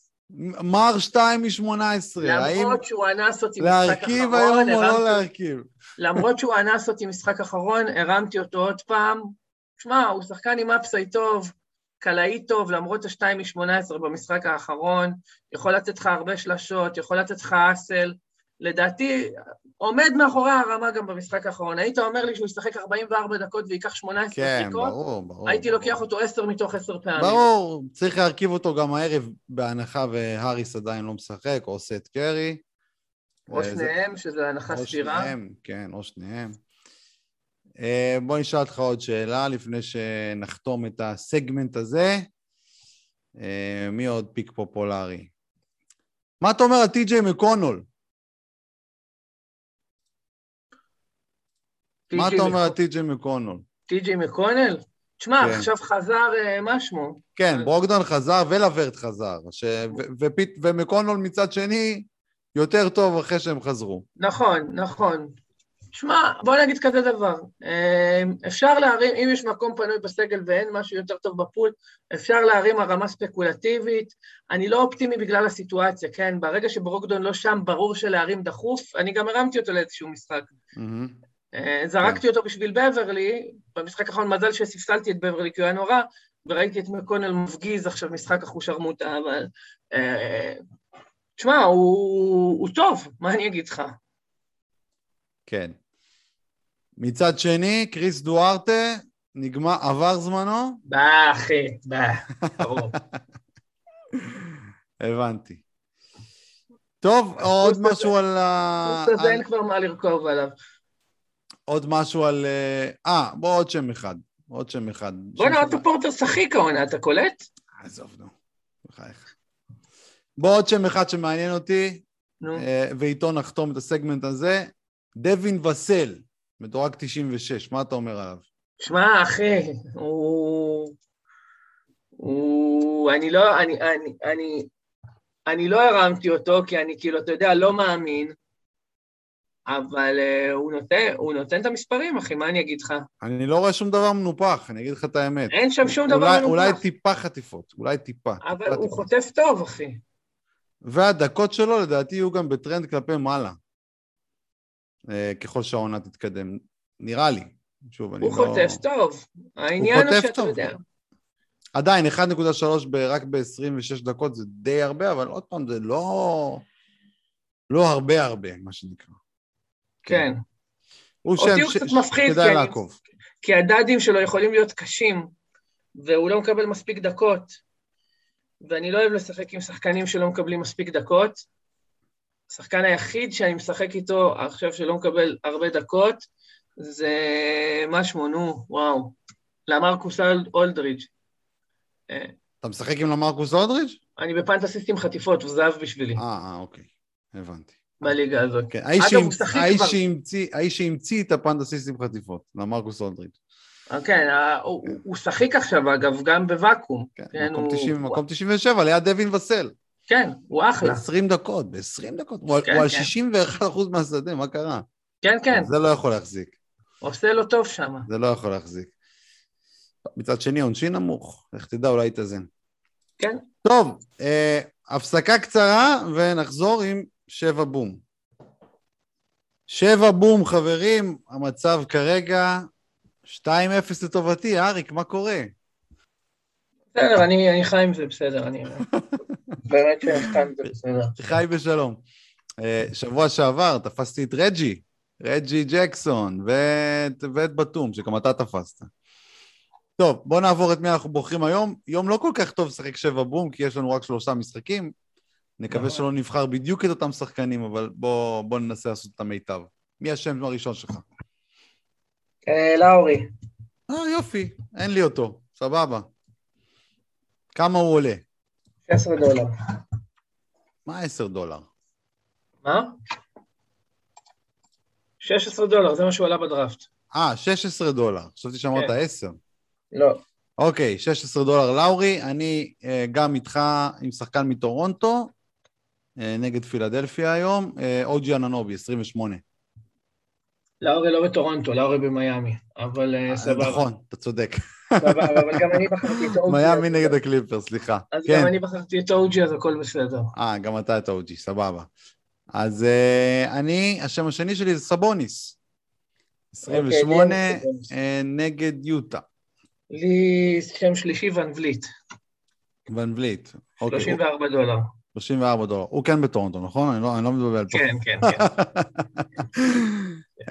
מר 2 מ-18, האם למרות שהוא אנס אותי משחק להרכיב אחרון, היום או לא להרכיב? למרות שהוא אנס אותי משחק אחרון, הרמתי אותו עוד פעם. שמע, הוא שחקן עם אפסי טוב, קלעי טוב, למרות ה-2 מ-18 במשחק האחרון, יכול לתת לך הרבה שלשות, יכול לתת לך אסל. לדעתי, עומד מאחורי הרמה גם במשחק האחרון. היית אומר לי שהוא ישחק 44 דקות וייקח 18 כן, בדיקות, ברור, ברור. הייתי ברור. לוקח אותו 10 מתוך 10 פעמים. ברור, צריך להרכיב אותו גם הערב, בהנחה והאריס עדיין לא משחק, או את קרי. או אה, זה- שניהם, שזה הנחה או סבירה. שניהם, כן, או שניהם. אה, בוא נשאל אותך עוד שאלה לפני שנחתום את הסגמנט הזה. אה, מי עוד פיק פופולרי? מה אתה אומר על טי.ג'יי מקונול? מה אתה אומר על טי.ג'יי מקונול? טי.ג'יי מקונל? תשמע, כן. עכשיו חזר, אה, מה שמו? כן, אה. ברוקדון חזר ולוורט חזר, ש... ו- ופית... ומקונול מצד שני יותר טוב אחרי שהם חזרו. נכון, נכון. שמע, בוא נגיד כזה דבר, אה, אפשר להרים, אם יש מקום פנוי בסגל ואין משהו יותר טוב בפול, אפשר להרים הרמה ספקולטיבית. אני לא אופטימי בגלל הסיטואציה, כן? ברגע שברוקדון לא שם, ברור שלהרים דחוף. אני גם הרמתי אותו לאיזשהו משחק. מהמם. אה, זרקתי אותו בשביל בברלי, במשחק האחרון מזל שספסלתי את בברלי כי הוא היה נורא, וראיתי את מקונל מפגיז עכשיו משחק אחושרמוטה, אבל... אה, תשמע, הוא, הוא טוב, מה אני אגיד לך? כן. מצד שני, קריס דוארטה, נגמר, עבר זמנו? בא, אחי, בא, ברור. הבנתי. טוב, עוד משהו על ה... הזה אין כבר מה לרכוב עליו. עוד משהו על... אה, אה, בוא עוד שם אחד. עוד שם אחד. בוא'נה, אוטו אחד. פורטר שחיק העונה, אתה קולט? עזוב, נו. בחייך. בוא עוד שם אחד שמעניין אותי, אה, ואיתו נחתום את הסגמנט הזה. דווין וסל, מדורג 96, מה אתה אומר עליו? שמע, אחי, הוא... הוא... אני לא... אני... אני... אני... אני לא הרמתי אותו, כי אני כאילו, אתה יודע, לא מאמין, אבל uh, הוא, נותן, הוא נותן את המספרים, אחי, מה אני אגיד לך? אני לא רואה שום דבר מנופח, אני אגיד לך את האמת. אין שם שום דבר אולי, מנופח, אולי טיפה חטיפות, אולי טיפה. אבל טיפה הוא טיפה. חוטף טוב, אחי. והדקות שלו לדעתי יהיו גם בטרנד כלפי מעלה, ככל שהעונה תתקדם. נראה לי. שוב, אני הוא לא... חוטף טוב. העניין הוא שאתה. יודע. עדיין, 1.3 ב- רק ב-26 דקות זה די הרבה, אבל עוד פעם, זה לא... לא הרבה הרבה, מה שנקרא. כן. הוא אותי שם הוא ש- קצת ש- מפחיד, כדאי כי אני- לעקוב. כי הדאדים שלו יכולים להיות קשים, והוא לא מקבל מספיק דקות, ואני לא אוהב לשחק עם שחקנים שלא מקבלים מספיק דקות. השחקן היחיד שאני משחק איתו עכשיו שלא מקבל הרבה דקות, זה מה שמו, נו, וואו, למרקוס אול- אולדריץ'. אה, אתה משחק עם למרקוס אודריץ'? אני בפנטסיסט עם חטיפות, הוא זהב בשבילי, אה, אה, אוקיי. הבנתי. בליגה הזאת. כן, האיש. שהמציא- את הפנטסיסט עם חטיפות, למרקוס אודריץ'. אה, כן, אה, הוא שחיק עכשיו, אגב, גם בוואקום. כן, כן, מקום הוא- 90 מקום 97, ליד דווין וסל. כן, הוא אחלה. ב-20 דקות, ב-20 דקות. הוא על- כן, הוא על כן. 61% מהשדה, מה קרה? כן, כן, זה לא יכול להחזיק. עושה לו טוב שם. זה לא יכול להחזיק. מצד שני, עונשין נמוך, לך תדע, אולי יתאזן. כן. טוב, אה, הפסקה קצרה ונחזור עם שבע בום. שבע בום, חברים, המצב כרגע 2-0 לטובתי, אריק, מה קורה? בסדר, אני, חי עם זה, בסדר, אני... באמת שחי עם זה, בסדר. חי בשלום. אה, שבוע שעבר תפסתי את רג'י, רג'י ג'קסון, ואת, ואת בתום, שגם אתה תפסת. טוב, בואו נעבור את מי אנחנו בוחרים היום. יום לא כל כך טוב לשחק שבע בום, כי יש לנו רק שלושה משחקים. נקווה נכון. שלא נבחר בדיוק את אותם שחקנים, אבל בואו בוא ננסה לעשות את המיטב. מי השם הראשון שלך? אה, לאורי, אה, יופי, אין לי אותו, סבבה. כמה הוא עולה? 16 דולר. מה 10 דולר? מה? 16 דולר, זה מה שהוא עלה בדראפט. אה, 16 דולר. חשבתי שאמרת כן. 10. לא. אוקיי, 16 דולר לאורי, אני אה, גם איתך עם שחקן מטורונטו, אה, נגד פילדלפיה היום, אה, אוג'י אננובי, 28. לאורי לא בטורונטו, לאורי במיאמי, אבל אה, אה, סבבה. נכון, אתה צודק. סבבה, אבל גם אני בחרתי את אוג'י. מיאמי נגד הקליפר, סליחה. אז כן. גם אני בחרתי את אוג'י, אז הכל בסדר. אה, גם אתה את אוג'י, סבבה. אז אה, אני, השם השני שלי זה סבוניס. 28 אוקיי, נגד יוטה. לי שם שלישי ון וליט, ון וליט. אוקיי, 34 דולר. 34 דולר. הוא כן בטורונטו, נכון? אני לא, אני לא מבלבל פה. כן, כן, כן.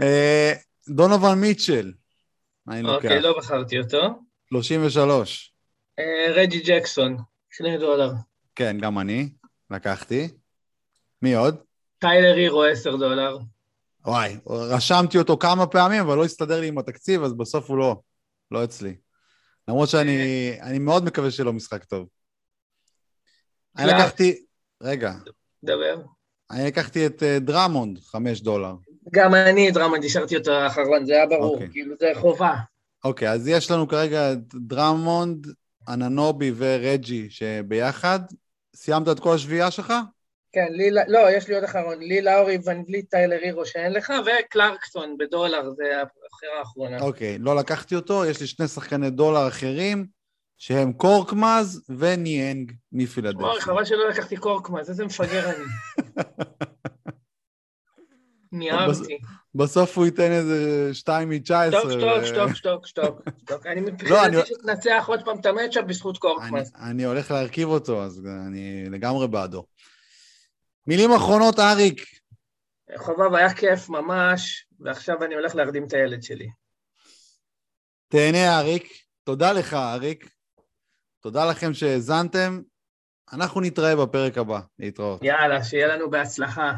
אה, דונובל מיטשל. אוקיי, לא בחרתי אותו. 33. אה, רג'י ג'קסון, 2 דולר. כן, גם אני. לקחתי. מי עוד? טיילר הירו, 10 דולר. וואי, רשמתי אותו כמה פעמים, אבל לא הסתדר לי עם התקציב, אז בסוף הוא לא, לא אצלי. למרות שאני אני מאוד מקווה שלא משחק טוב. אני. לקחתי, רגע, דבר. אני לקחתי את אה, דרמונד, חמש דולר. גם אני, דרמנד, השארתי אותו האחרון, זה היה ברור, אוקיי. כאילו זה חובה. אוקיי, אז יש לנו כרגע את דרמונד, אננובי ורג'י שביחד. סיימת את כל השביעייה שלך? כן, לי, לא, יש לי עוד אחרון, לי לאורי ון טיילר הירו שאין לך, וקלרקסון בדולר, זה הבחירה האחרונה. אוקיי, לא לקחתי אותו, יש לי שני שחקני דולר אחרים, שהם קורקמאז וניאנג וואי, מפילדלפיה. חבל שלא לקחתי קורקמאז, איזה מפגר אני. מיהרתי. בסוף הוא ייתן איזה שתיים מ-19. שתוק, שתוק, שתוק, שתוק, שתוק. אני לא, מבחינתי שתנצח עוד פעם את המצ'אפ בזכות קורקמאז. אני הולך להרכיב אותו, אז אני לגמרי בעדו. מילים אחרונות, אריק. חובב, היה כיף ממש, ועכשיו אני הולך להרדים את הילד שלי. תהנה, אריק. תודה לך, אריק. תודה לכם שהאזנתם. אנחנו נתראה בפרק הבא. להתראות. יאללה, שיהיה לנו בהצלחה.